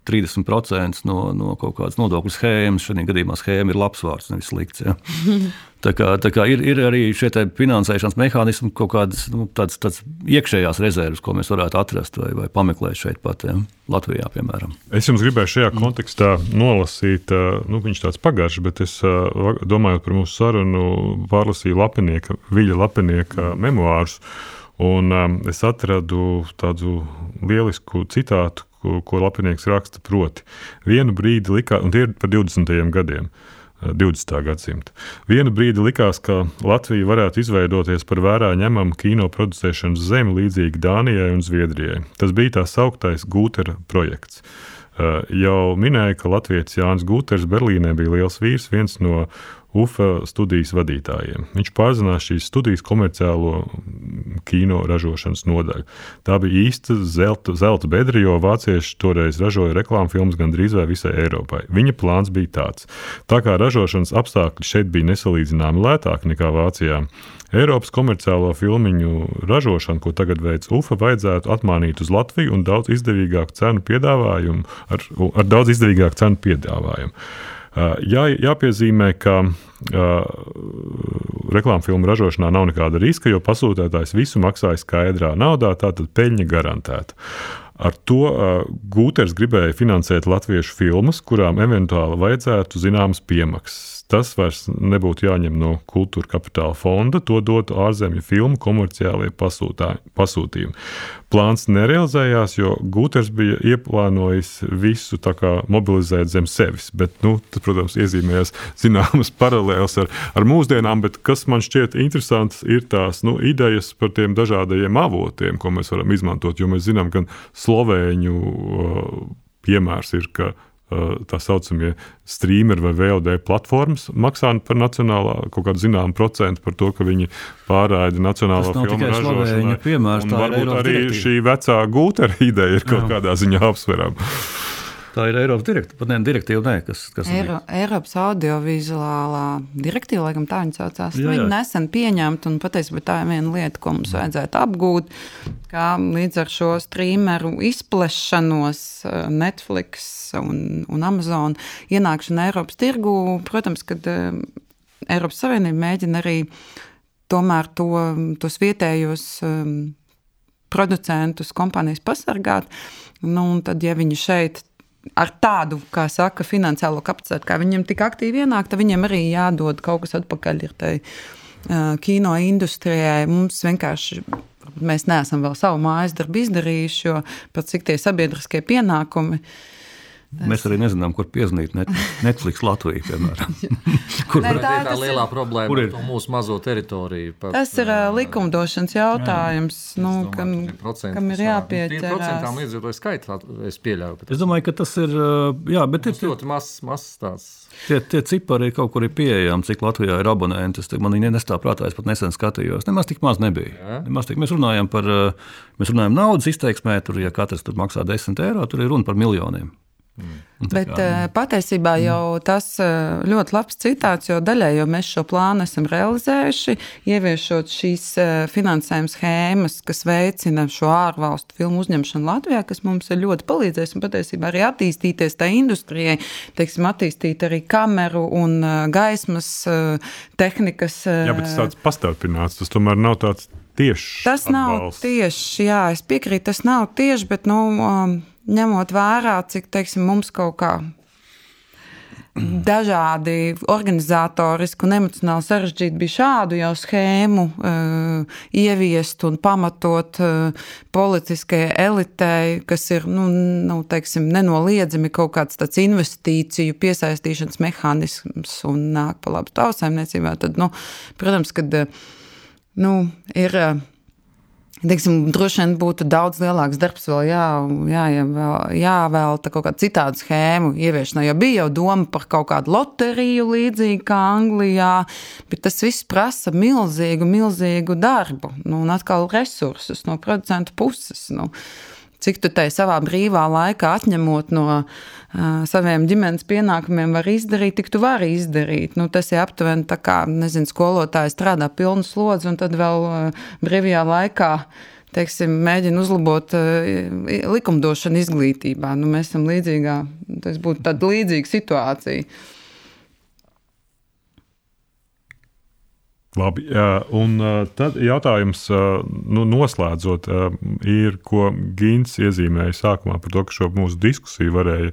30% no, no kaut kādas nodokļu schēmas. Šajā gadījumā schēma ir labs vārds, nevis slikts. Ja. [LAUGHS] Tā kā, tā kā ir, ir arī šie finansēšanas mehānismi, kaut kādas nu, tāds, tāds iekšējās rezerves, ko mēs varētu atrast vai, vai pameklēt šeit, pat ja, Latvijā, piemēram. Es jums gribēju šajā kontekstā nolasīt, nu, viņš tāds pagaršs, bet es domājot par mūsu sarunu, pārlasīju Lapinieka, Viļa Lapinieka memoārus. Un um, es atradu tādu lielisku citātu, ko, ko Lapinieks raksta. Proti, vienu brīdi likās, un tie ir par 20. gadiem. 20. Eh, gadsimta. Vienu brīdi likās, ka Latvija varētu izveidoties par vērā ņemamu kino producēšanas zemi līdzīgi Dānijai un Zviedrijai. Tas bija tā sauktais Gūtera projekts. Eh, jau minēja, ka Latvijas Jānis Gūters Berlīnē bija liels vīrs, viens no UFA studijas vadītājiem. Viņš pārzinās šīs studijas komerciālo kino ražošanas nodaļu. Tā bija īsta zelta, zelta bedra, jo vācieši toreiz ražoja reklāmu filmas gandrīz vai visai Eiropai. Viņa plāns bija tāds. Tā kā ražošanas apstākļi šeit bija nesalīdzināmi lētāki nekā Vācijā, Eiropas komerciālo filmu ražošanu, ko tagad veids UFA, vajadzētu atmānīt uz Latviju un daudz izdevīgāku cenu piedāvājumu, ar, ar daudz izdevīgāku cenu piedāvājumu. Jā, jāpiezīmē, ka uh, reklāmas filmu ražošanā nav nekāda riska, jo pasūtētājs visu maksāja skaidrā naudā, tātad peļņa garantēta. Ar to uh, Gūters gribēja finansēt latviešu filmas, kurām eventuāli vajadzētu zināmas piemaksas tas vairs nebūtu jāņem no kultūra kapitāla fonda, to dotu ārzemju filmu komerciālie pasūtījumi. Plāns nerealizējās, jo Guters bija ieplānojis visu mobilizēt zem sevis. Bet, nu, tas, protams, iezīmējās zināmas [LAUGHS] paralēlas ar, ar mūsdienām, bet kas man šķiet interesants, ir tās nu, idejas par tiem dažādajiem avotiem, ko mēs varam izmantot. Jo mēs zinām, ka Slovēņu uh, piemērs ir, ka tā saucamie streameri vai VOD platformas maksā par nacionālā kaut kādu zināmu procentu par to, ka viņi pārraida nacionālo filmu ražošanu. Varbūt arī direktīva. šī vecā gūtera ideja ir kaut Jā. kādā ziņā apsverama. Tā ir Eiropas direktīva, pat ne direktīva, ne, kas, kas Eiro, Eiropas audiovizuālā direktīva, laikam tā viņa saucās. Jā, jā. Viņa nesen pieņemta, un patiesībā tā ir viena lieta, ko mums vajadzētu apgūt, kā līdz ar šo streameru izplešanos eh, Netflix un, un Amazon ienākšanu Eiropas tirgu, protams, kad eh, Eiropas Savienība mēģina arī tomēr to, tos vietējos um, producentus, kompānijas pasargāt. Nu, tad, ja viņi šeit ar tādu, kā saka, finansiālo kapacitāti, kā viņiem tik aktīvi ienāk, tad viņiem arī jādod kaut kas atpakaļ tai uh, kino industrijai. Mums vienkārši. Mēs neesam vēl savu mājas darbu izdarījuši, jo pat cik tie sabiedriskie pienākumi uh, Tas... Mēs arī nezinām, kur piezīmēt Netflix Latviju. [LAUGHS] kur ne, tā, ir tā lielā ir, problēma kur ir mūsu mazo teritoriju? Pat, tas ir uh, likumdošanas jautājums, jā, nu, kam, kam ir jāpieķerās. Procentām iedzīvotāju skaitā es pieļauju. Es domāju, ka tas ir, jā, bet ir ļoti mazs, mazs tāds. Tie, tie cipari kaut kur ir pieejami, cik Latvijā ir abonenti. Man viņi nestāv prātā, es pat nesen skatījos. Nemaz tik maz nebija. Nemaz tik. Mēs runājam par mēs runājam naudas izteiksmē, tur, ja katrs tur maksā 10 eiro, tur ir runa par miljoniem. Mm. Bet kā, uh, patiesībā mm. jau tas uh, ļoti labs citāts, jo daļai jau mēs šo plānu esam realizējuši, ieviešot šīs uh, finansējuma schēmas, kas veicina šo ārvalstu filmu uzņemšanu Latvijā, kas mums ir ļoti palīdzējis un patiesībā arī attīstīties tā industrijai, teiksim, attīstīt arī kameru un gaismas tehnikas. Jā, bet tas tāds pastāvināts, tas tomēr nav tāds tieši. Tas atbalsts. nav tieši, jā, es piekrītu, tas nav tieši, bet, nu, um, ņemot vērā, cik teiksim, mums kaut kā dažādi organizatoriski un emocionāli sarežģīti bija šādu jau schēmu uh, ieviest un pamatot uh, politiskajai elitei, kas ir nu, nu, teiksim, nenoliedzami kaut kāds tāds investīciju piesaistīšanas mehānisms un nāk pa labu tautsēmniecībā. Tad, nu, protams, kad uh, nu, ir. Uh, Teiksim, droši vien būtu daudz lielāks darbs, vēl jā, jā, jāvēlta kaut kāda citāda schēmu ieviešanai. Jo bija jau doma par kaut kādu loteriju, līdzīgi kā Anglijā, bet tas viss prasa milzīgu, milzīgu darbu nu, un atkal resursus no producentu puses. Nu cik tu tai savā brīvā laikā atņemot no uh, saviem ģimenes pienākumiem, var izdarīt, tik tu vari izdarīt. Nu, tas ir aptuveni tā kā, nezinu, skolotāji strādā pilnu slodzi un tad vēl brīvajā laikā. Teiksim, mēģina uzlabot likumdošanu izglītībā. Nu, mēs esam līdzīgā, tas būtu tāda līdzīga situācija. Labi, un tad jautājums, nu, noslēdzot, ir, ko Gins iezīmēja sākumā par to, ka šo mūsu diskusiju varēja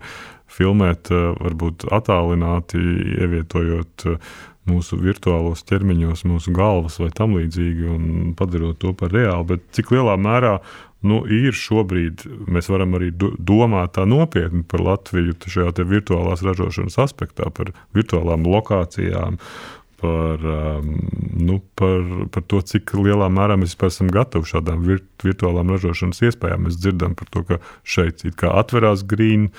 filmēt, varbūt attālināti, ievietojot mūsu virtuālos ķermeņos, mūsu galvas vai tam līdzīgi, un padarot to par reālu. Bet cik lielā mērā nu, ir šobrīd, mēs varam arī domāt tā nopietni par Latviju šajā virtuālās ražošanas aspektā, par virtuālām lokācijām par, um, nu, par, par to, cik lielā mērā mēs vispār esam gatavi šādām virt, virtuālām ražošanas iespējām. Mēs dzirdam par to, ka šeit atverās green,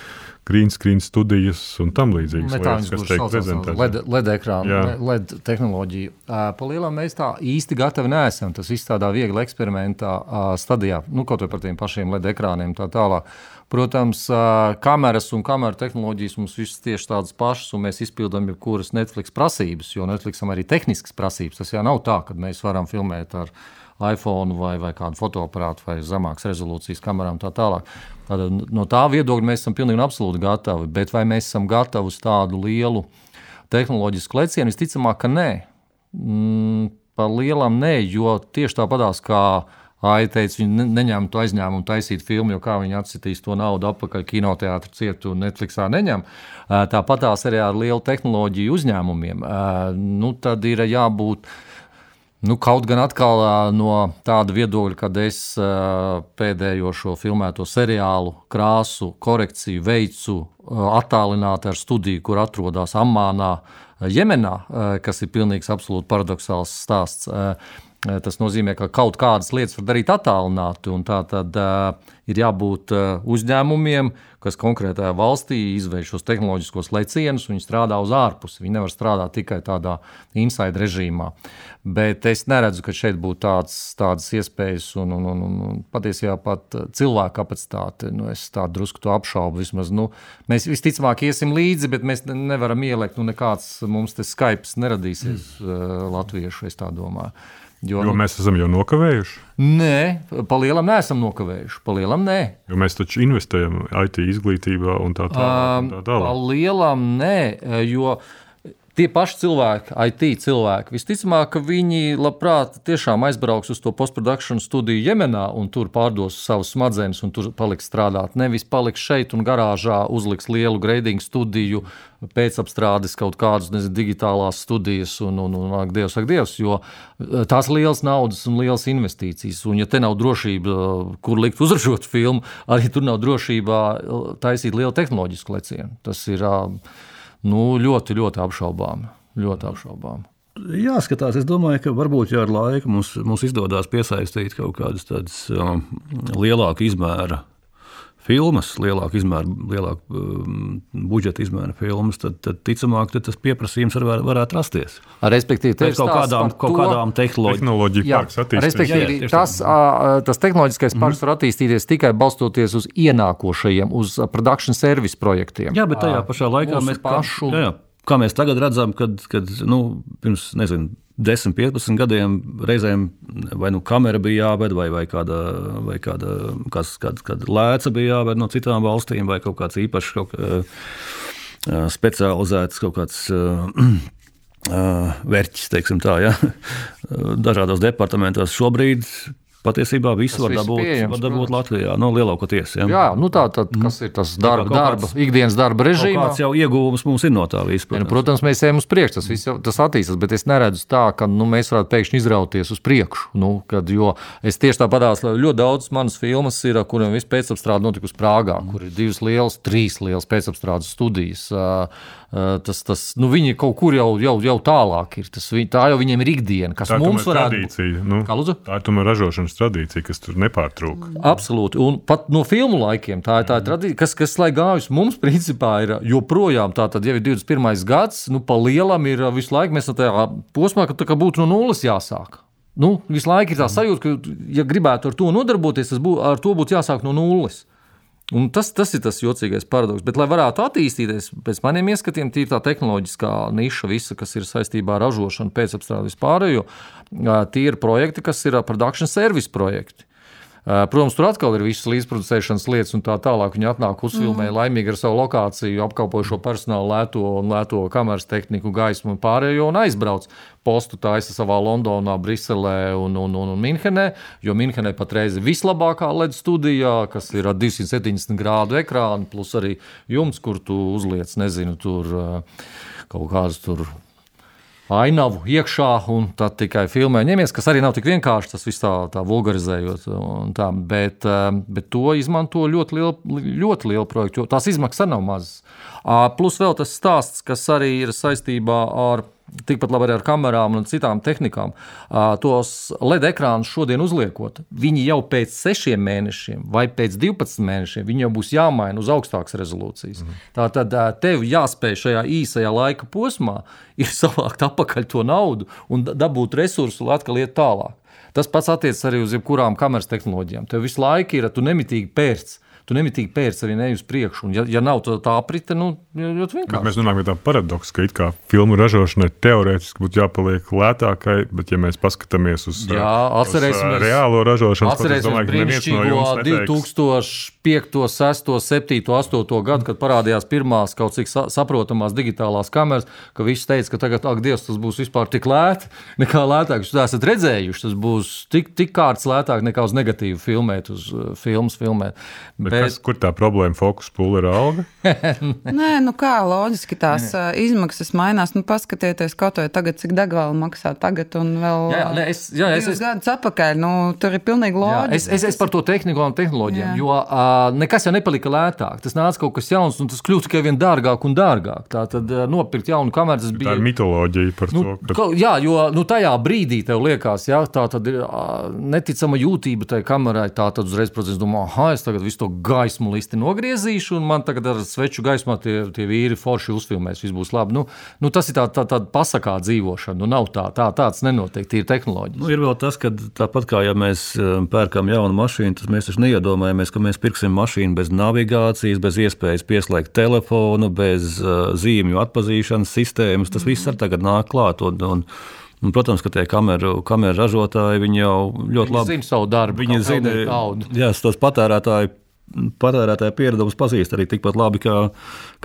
green screen studijas un tam līdzīgas lietas, kas tiek prezentētas. LED, LED ekrāna, LED tehnoloģija. Pa lielam mēs tā īsti gatavi neesam. Tas viss tādā viegli eksperimentā stadijā, nu, kaut vai par tiem pašiem LED ekrāniem tā tālāk. Protams, kameras un kameru tehnoloģijas mums visas tieši tādas pašas, un mēs izpildām jebkuras Netflix prasības, jo Netflixam arī tehniskas prasības. Tas jau nav tā, ka mēs varam filmēt ar iPhone vai, vai kādu fotoaparātu vai zemākas rezolūcijas kamerām tā tālāk. Tātad, no tā viedokļa mēs esam pilnīgi absolūti gatavi, bet vai mēs esam gatavi uz tādu lielu tehnoloģisku lecienu? Visticamāk, ka nē. Mm, par lielam nē, jo tieši tāpatās kā Aija teica, viņi neņemtu aizņēmumu taisīt filmu, jo kā viņi atsitīs to naudu atpakaļ kinoteātrī, cietu un Netflixā neņem. Tāpat tās arī ar lielu tehnoloģiju uzņēmumiem. Nu, tad ir jābūt. Nu, kaut gan atkal no tāda viedokļa, kad es pēdējo šo filmēto seriālu krāsu korekciju veicu attālināti ar studiju, kur atrodas Amānā, Jemenā, kas ir pilnīgs, absolūti paradoxāls stāsts tas nozīmē, ka kaut kādas lietas var darīt attālināti. Tā tad uh, ir jābūt uh, uzņēmumiem, kas konkrētajā valstī izveido šos tehnoloģiskos lecienus, viņi strādā uz ārpusi. Viņi nevar strādāt tikai tādā inside režīmā. Bet es neredzu, ka šeit būtu tāds, tādas iespējas, un, un, un, un patiesībā pat cilvēka kapacitāte. Nu, es tādu drusku to apšaubu. Vismaz, nu, mēs visticamāk iesim līdzi, bet mēs nevaram ielikt, nu, nekāds mums te Skype neradīsies mm. uh, latviešu, es tā domāju. Jo, jo mēs esam jau nokavējuši? Nē, palielam neesam nokavējuši. Palielam nē. Jo mēs taču investējam IT izglītībā un tā tālāk. Tā tālāk. Palielam nē, jo tie paši cilvēki, IT cilvēki, visticamāk, ka viņi labprāt tiešām aizbrauks uz to postprodukciju studiju Jemenā un tur pārdos savus smadzenes un tur paliks strādāt. Nevis paliks šeit un garāžā, uzliks lielu grading studiju, pēcapstrādes kaut kādas nezinu, digitālās studijas un, un, un ak, Dievs, ak, Dievs, jo eh, tās liels naudas un liels investīcijas. Un, ja te nav drošība, kur likt uzražot filmu, arī tur nav drošībā eh, taisīt lielu tehnoloģisku lecienu. Tas ir uh, nu, ļoti, ļoti apšaubām. Ļoti apšaubām. Jāskatās, es domāju, ka varbūt jau ar laiku mums, mums izdodas piesaistīt kaut kādas tādas um, lielāka izmēra filmas, lielāka izmēra, lielāka um, budžeta izmēra filmas, tad, tad ticamāk tad tas pieprasījums var, varētu rasties. Respektīvi, Pēc kaut kādām, kaut to, kādām parks attīstīties. Respektīvi, jā, jā, tas, uh, tas tehnoloģiskais parks mm -hmm. var attīstīties tikai balstoties uz ienākošajiem, uz produkcijas servisu projektiem. Jā, bet tajā pašā laikā mēs pašu. Jā, jā, kā mēs tagad redzam, kad, kad nu, pirms nezinu 10, 15 gadiem reizēm vai nu kamera bija jāved, vai, vai, kāda, vai kāda, kāds, kāda, kāda lēca bija jāved no citām valstīm, vai kaut kāds īpašs, kaut kā, specializēts kaut kāds. Uh, vērķis, teiksim tā, ja? [LAUGHS] dažādos departamentos. Šobrīd Patiesībā visu var dabūt, pieejams, var dabūt Latvijā, no nu, lielākoties. Ja. Jā, nu tā tad, kas ir tas darba, darba ikdienas darba režīms? Kāds jau ieguvums mums ir no tā? Protams, ja, nu, protams mēs ejam uz priekšu, tas viss tas attīstās, bet es neredzu tā, ka nu, mēs varētu pēkšņi izrauties uz priekšu. Nu, kad, jo es tieši tāpatās ļoti daudz manas filmas ir, kuriem viss pēcapstrāde notikusi Prāgā, kur ir divas lielas, trīs lielas pēcapstrādes studijas. Tas, tas, nu, viņi kaut kur jau, jau, jau tālāk ir. Tas, tā jau viņiem ir ikdiena, kas tā mums varētu būt. Nu, tā ir tomēr ražošanas tradīcija, kas tur nepārtrūk. Absolūti. Un pat no filmu laikiem tā ir tā tradīcija, kas, kas lai gājusi mums, principā, ir joprojām tā, tad jau ir 21. gads, nu, pa lielam ir visu laiku mēs tajā posmā, ka tā kā būtu no nulles jāsāk. Nu, visu laiku ir tā sajūta, ka, ja gribētu ar to nodarboties, tas būtu, ar to būtu jāsāk no nulles. Un tas, tas ir tas jocīgais paradoks. Bet, lai varētu attīstīties, pēc maniem ieskatiem, tīri tā tehnoloģiskā niša, visa, kas ir saistībā ar ražošanu, pēcapstrādi vispārējo, tie ir projekti, kas ir production service projekti. Protams, tur atkal ir visas līdzproducēšanas lietas, un tā tālāk. Viņi atnāk, uzfilmē mm. laimīgi ar savu lokāciju, apkalpoju šo personālu, lēto un lēto kameras tehniku, gaismu un pārējo, un aizbrauc. Postu taisa savā Londonā, Briselē un, un, un, un Minhenē, jo Minhenē patreiz ir vislabākā LED studijā, kas ir ar 270 grādu ekrānu, plus arī jums, kur tu uzliec, nezinu, tur kaut kādas tur ainavu iekšā un tad tikai filmē ņemies, kas arī nav tik vienkārši, tas viss tā, tā vulgarizējot. Tā, bet, eh, bet to izmanto ļoti liela, ļoti liela projekta, jo tās izmaksas nav mazas. Plus vēl tas stāsts, kas arī ir saistībā ar tikpat labi arī ar kamerām un citām tehnikām. Tos LED ekrānus šodien uzliekot, viņi jau pēc sešiem mēnešiem vai pēc 12 mēnešiem jau būs jāmaina uz augstākas rezolūcijas. Mm. Tā tad tev jāspēj šajā īsajā laika posmā [LAUGHS] ir savākt atpakaļ to naudu un dabūt resursu, lai atkal iet tālāk. Tas pats attiecas arī uz jebkurām kameras tehnoloģijām. Tev visu laiku ir, tu nemitīgi pērci tu nemitīgi pērci arī ne uz priekšu. Un, ja, ja nav tā, tā aprite, nu, ļoti vienkārši. Bet mēs runājam par tādu paradoksu, ka it kā filmu ražošanai teorētiski būtu jāpaliek lētākai, bet ja mēs paskatāmies uz, Jā, uz reālo ražošanu, tad es domāju, ka neviens no jums 2005, 6, 7, 8 gadu, kad parādījās pirmās kaut cik saprotamās digitālās kameras, ka visi teica, ka tagad, ak, Dievs, tas būs vispār tik lēti, [LAUGHS] nekā lētāk. Jūs esat redzējuši, tas būs tik, tik kārts lētāk nekā uz negatīvu filmēt, uz uh, filmas filmēt. Bet, Bet, kas, kur tā problēma fokus pūle ir auga? [LAUGHS] Nē, nu kā loģiski tās uh, izmaksas mainās. Nu, paskatieties, kaut vai tagad, cik degviela maksā tagad un vēl jā, jā, es, jā, es, es, gadus atpakaļ. Nu, tur ir pilnīgi loģiski. Es, es, es par to tehniku un tehnoloģijām, jā. jo uh, nekas jau nepalika lētāk. Tas nāca kaut kas jauns, un tas kļūst tikai vien dārgāk un dārgāk. Tā tad uh, nopirkt jaunu kameru, tas bija. Tā ir mitoloģija par nu, to. Ka... Jā, jo nu, tajā brīdī tev liekas, jā, tā tad ir uh, neticama jūtība tai kamerai. Tā tad uzreiz, protams, domā, ah, es tagad visu to gaismu listi nogriezīšu, un man tagad ar sveču gaismā tie, tie vīri forši uzfilmēs, viss būs labi. Nu, nu, tas ir tā, tā, tāda pasakā dzīvošana. Nu, nav tā, tā, tāds nenotiek, tie ir tehnoloģijas. Nu, ir vēl tas, ka tāpat kā ja mēs um, pērkam jaunu mašīnu, tad mēs taču neiedomājamies, ka mēs pirksim mašīnu bez navigācijas, bez iespējas pieslēgt telefonu, bez uh, zīmju atpazīšanas sistēmas. Tas viss arī tagad nāk klāt. Un, un, Un, protams, ka tie kameru, kameru ražotāji jau ļoti viņi labi zina savu darbu. Viņi zina, jā, tos patērētāji patērētāja pieredums pazīst arī tikpat labi kā,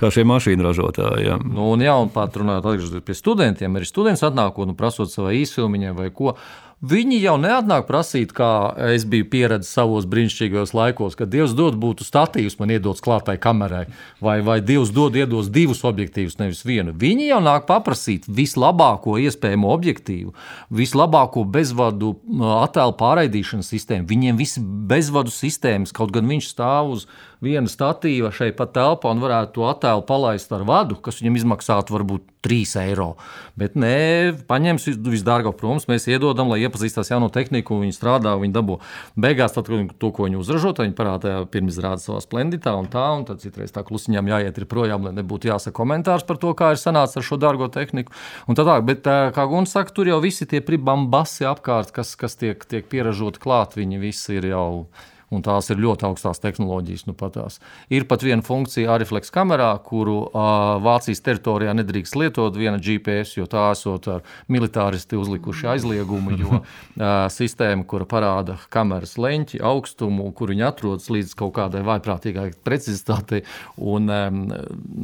kā šie mašīnu ražotāji. Ja. Nu, un, jā, un pat runājot pie studentiem, arī students atnākot un prasot savai īsfilmiņai vai ko. Viņi jau neatnāk prasīt, kā es biju pieredzējis savos brīnišķīgajos laikos, kad Dievs dod būtu statīvs man iedots klātai kamerai, vai, vai Dievs dod iedos divus objektīvus, nevis vienu. Viņi jau nāk paprasīt vislabāko iespējamo objektīvu, vislabāko bezvadu attēlu pārraidīšanas sistēmu. Viņiem viss bezvadu sistēmas, kaut gan viņš stāv uz viena statīva šeit pat telpā un varētu to attēlu palaist ar vadu, kas viņam izmaksātu varbūt 3 eiro. Bet nē, paņems visdārgāko protams, mēs iedodam, lai iepazīstās jauno tehniku, viņi strādā, viņi dabū. Beigās, tad, to, ko viņi uzražo, viņi parāda pirms rāda savā splendidā un tā, un tad citreiz tā klusiņām jāiet projām, lai nebūtu jāsaka komentārs par to, kā ir sanācis ar šo dārgo tehniku. Un tā tā, bet, kā Guns saka, tur jau visi tie pribambasi apkārt, kas, kas tiek, tiek pieražoti klāt, viņi visi ir jau un tās ir ļoti augstās tehnoloģijas. Nu, patās. ir pat viena funkcija Ariflex kamerā, kuru uh, Vācijas teritorijā nedrīkst lietot viena GPS, jo tā esot ar militāristi uzlikuši aizliegumu, jo [LAUGHS] uh, sistēma, kura parāda kameras leņķi, augstumu, kur viņi atrodas līdz kaut kādai vaiprātīgai precizitātei, un um,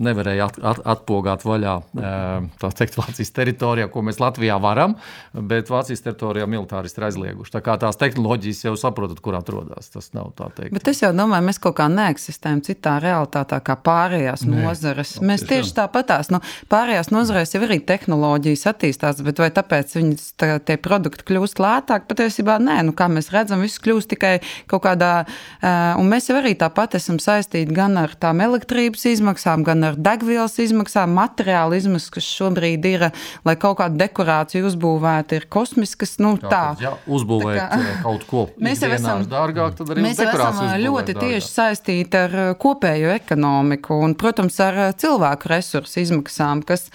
nevarēja at, at, atpogāt vaļā um, teikt, Vācijas teritorijā, ko mēs Latvijā varam, bet Vācijas teritorijā militāristi ir aizlieguši. Tā kā tās tehnoloģijas jau saprotat, kur atrodas. Tas nav tā teikt. Bet es jau domāju, mēs kaut kā neeksistējam citā realitātē, kā pārējās Nē, nozares. Mēs tieši tāpatās, nu, pārējās nozarēs jau arī tehnoloģijas attīstās, bet vai tāpēc viņas tā, tie produkti kļūst lētāk? Patiesībā nē, nu, kā mēs redzam, viss kļūst tikai kaut kādā, un mēs jau arī tāpat esam saistīti gan ar tām elektrības izmaksām, gan ar degvielas izmaksām, materiālu izmaksas, kas šobrīd ir, lai kaut kādu dekorāciju uzbūvētu, ir kosmiskas, nu, tā. tā. Jā, uzbūvēt tā kā, kaut ko. [LAUGHS] Mēs jau esam dārgāk, tad arī mēs esam ļoti dārgāk. tieši saistīti ar kopējo ekonomiku un, protams, ar cilvēku resursu izmaksām, kas,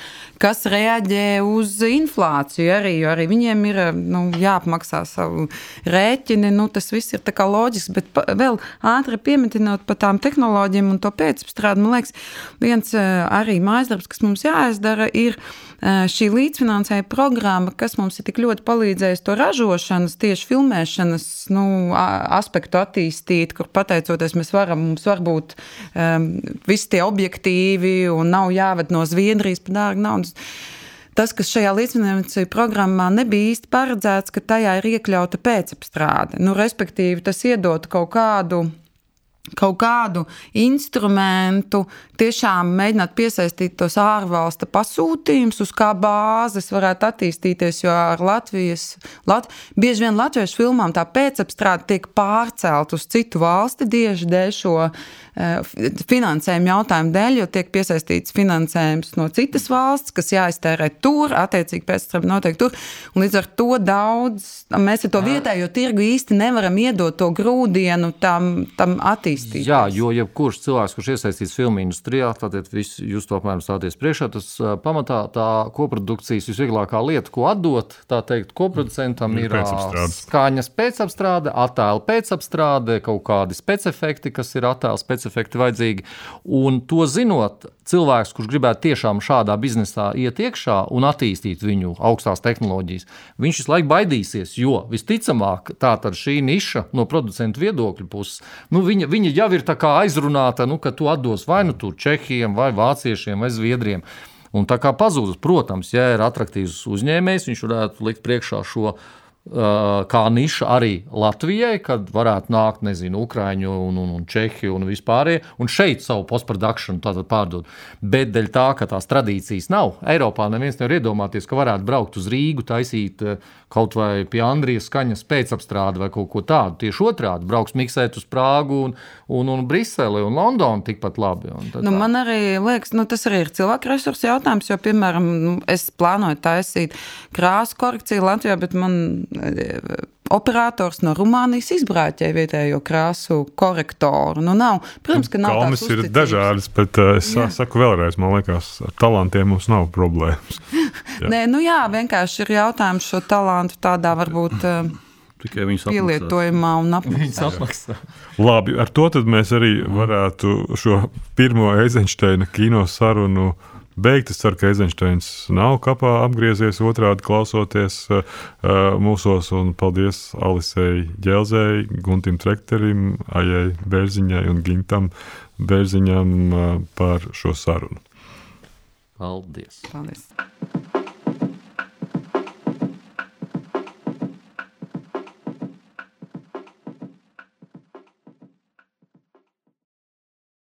kas reaģē uz inflāciju arī, jo arī viņiem ir nu, jāapmaksā savu rēķini. Nu, tas viss ir loģiski, bet pa, vēl ātri pieminot par tām tehnoloģijām un to pēcapstrādi, man liekas, viens arī mājas darbs, kas mums jāizdara, ir šī līdzfinansējuma programma, kas mums ir tik ļoti palīdzējusi to ražošanas, tieši filmēšanas nu, aspektu attīstīt, kur pateicoties mēs varam, mums var būt um, visi tie objektīvi un nav jāved no Zviedrijas par dārgu naudu. Tas, kas šajā līdzfinansējuma programmā nebija īsti paredzēts, ka tajā ir iekļauta pēcapstrāde. Nu, respektīvi, tas iedod kaut kādu kaut kādu instrumentu, tiešām mēģināt piesaistīt tos ārvalstu pasūtījumus, uz kā bāzes varētu attīstīties. Jo ar Latvijas, Lat, bieži vien latviešu filmām tā pēcapstrāde tiek pārcelt uz citu valsti tieši dēļ šo Eh, finansējuma jautājumu dēļ, jo tiek piesaistīts finansējums no citas valsts, kas jāiztērē tur, attiecīgi pēc tam noteikti tur. Un līdz ar to daudz mēs ar to vietējo tirgu īsti nevaram iedot to grūdienu tam, tam attīstīt. Jā, jo jebkurš cilvēks, kurš iesaistīts filmu industrijā, tad viss jūs to apmēram stāties priekšā, tas pamatā tā koprodukcijas visvieglākā lieta, ko atdot, tā teikt, koproducentam ir skaņas pēcapstrāde, attēlu pēcapstrāde, kaut kādi specifekti, kas ir attēls pēc efekti vajadzīgi. Un to zinot, cilvēks, kurš gribētu tiešām šādā biznesā iet iekšā un attīstīt viņu augstās tehnoloģijas, viņš visu laiku baidīsies, jo visticamāk tā tad šī niša no producentu viedokļa puses, nu, viņa, viņa jau ir aizrunāta, nu, ka tu atdos vai nu tur Čehiem, vai Vāciešiem, vai Zviedriem. Un tā kā pazudus, protams, ja ir attraktīvs uzņēmējs, viņš varētu likt priekšā šo kā niša arī Latvijai, kad varētu nākt, nezinu, Ukrāņu un, un, un Čehiju un vispārējie, un šeit savu postprodukciju pārdot. Bet dēļ tā, ka tās tradīcijas nav, Eiropā neviens nevar iedomāties, ka varētu braukt uz Rīgu, taisīt kaut vai pie Andrijas skaņas pēcapstrādi vai kaut ko tādu. Tieši otrādi brauks miksēt uz Prāgu un, un, un Briseli un Londonu tikpat labi. Nu, man arī liekas, nu, tas arī ir cilvēku resursu jautājums, jo, piemēram, nu, es plānoju taisīt krāsu korekciju Latvijā, bet man operators no Rumānijas izbrāķēja vietējo krāsu korektoru. Nu, nav. Protams, ka nav tādas ir dažādas, bet uh, es jā. saku vēlreiz, man liekas, ar talantiem mums nav problēmas. [LAUGHS] Nē, nu jā, vienkārši ir jautājums šo talantu tādā varbūt. Uh, [CLEARS THROAT] Tikai viņas pielietojumā un apmaksā. Labi, ar to mēs arī varētu šo pirmo Eizensteina kino sarunu uh, beigt. Es ceru, ka Eizensteins nav kapā apgriezies otrādi klausoties uh, mūsos. Un paldies Alisei Dželzei, Guntim Trekterim, Ajai Bērziņai un Gintam Bērziņam uh, par šo sarunu. Paldies! paldies.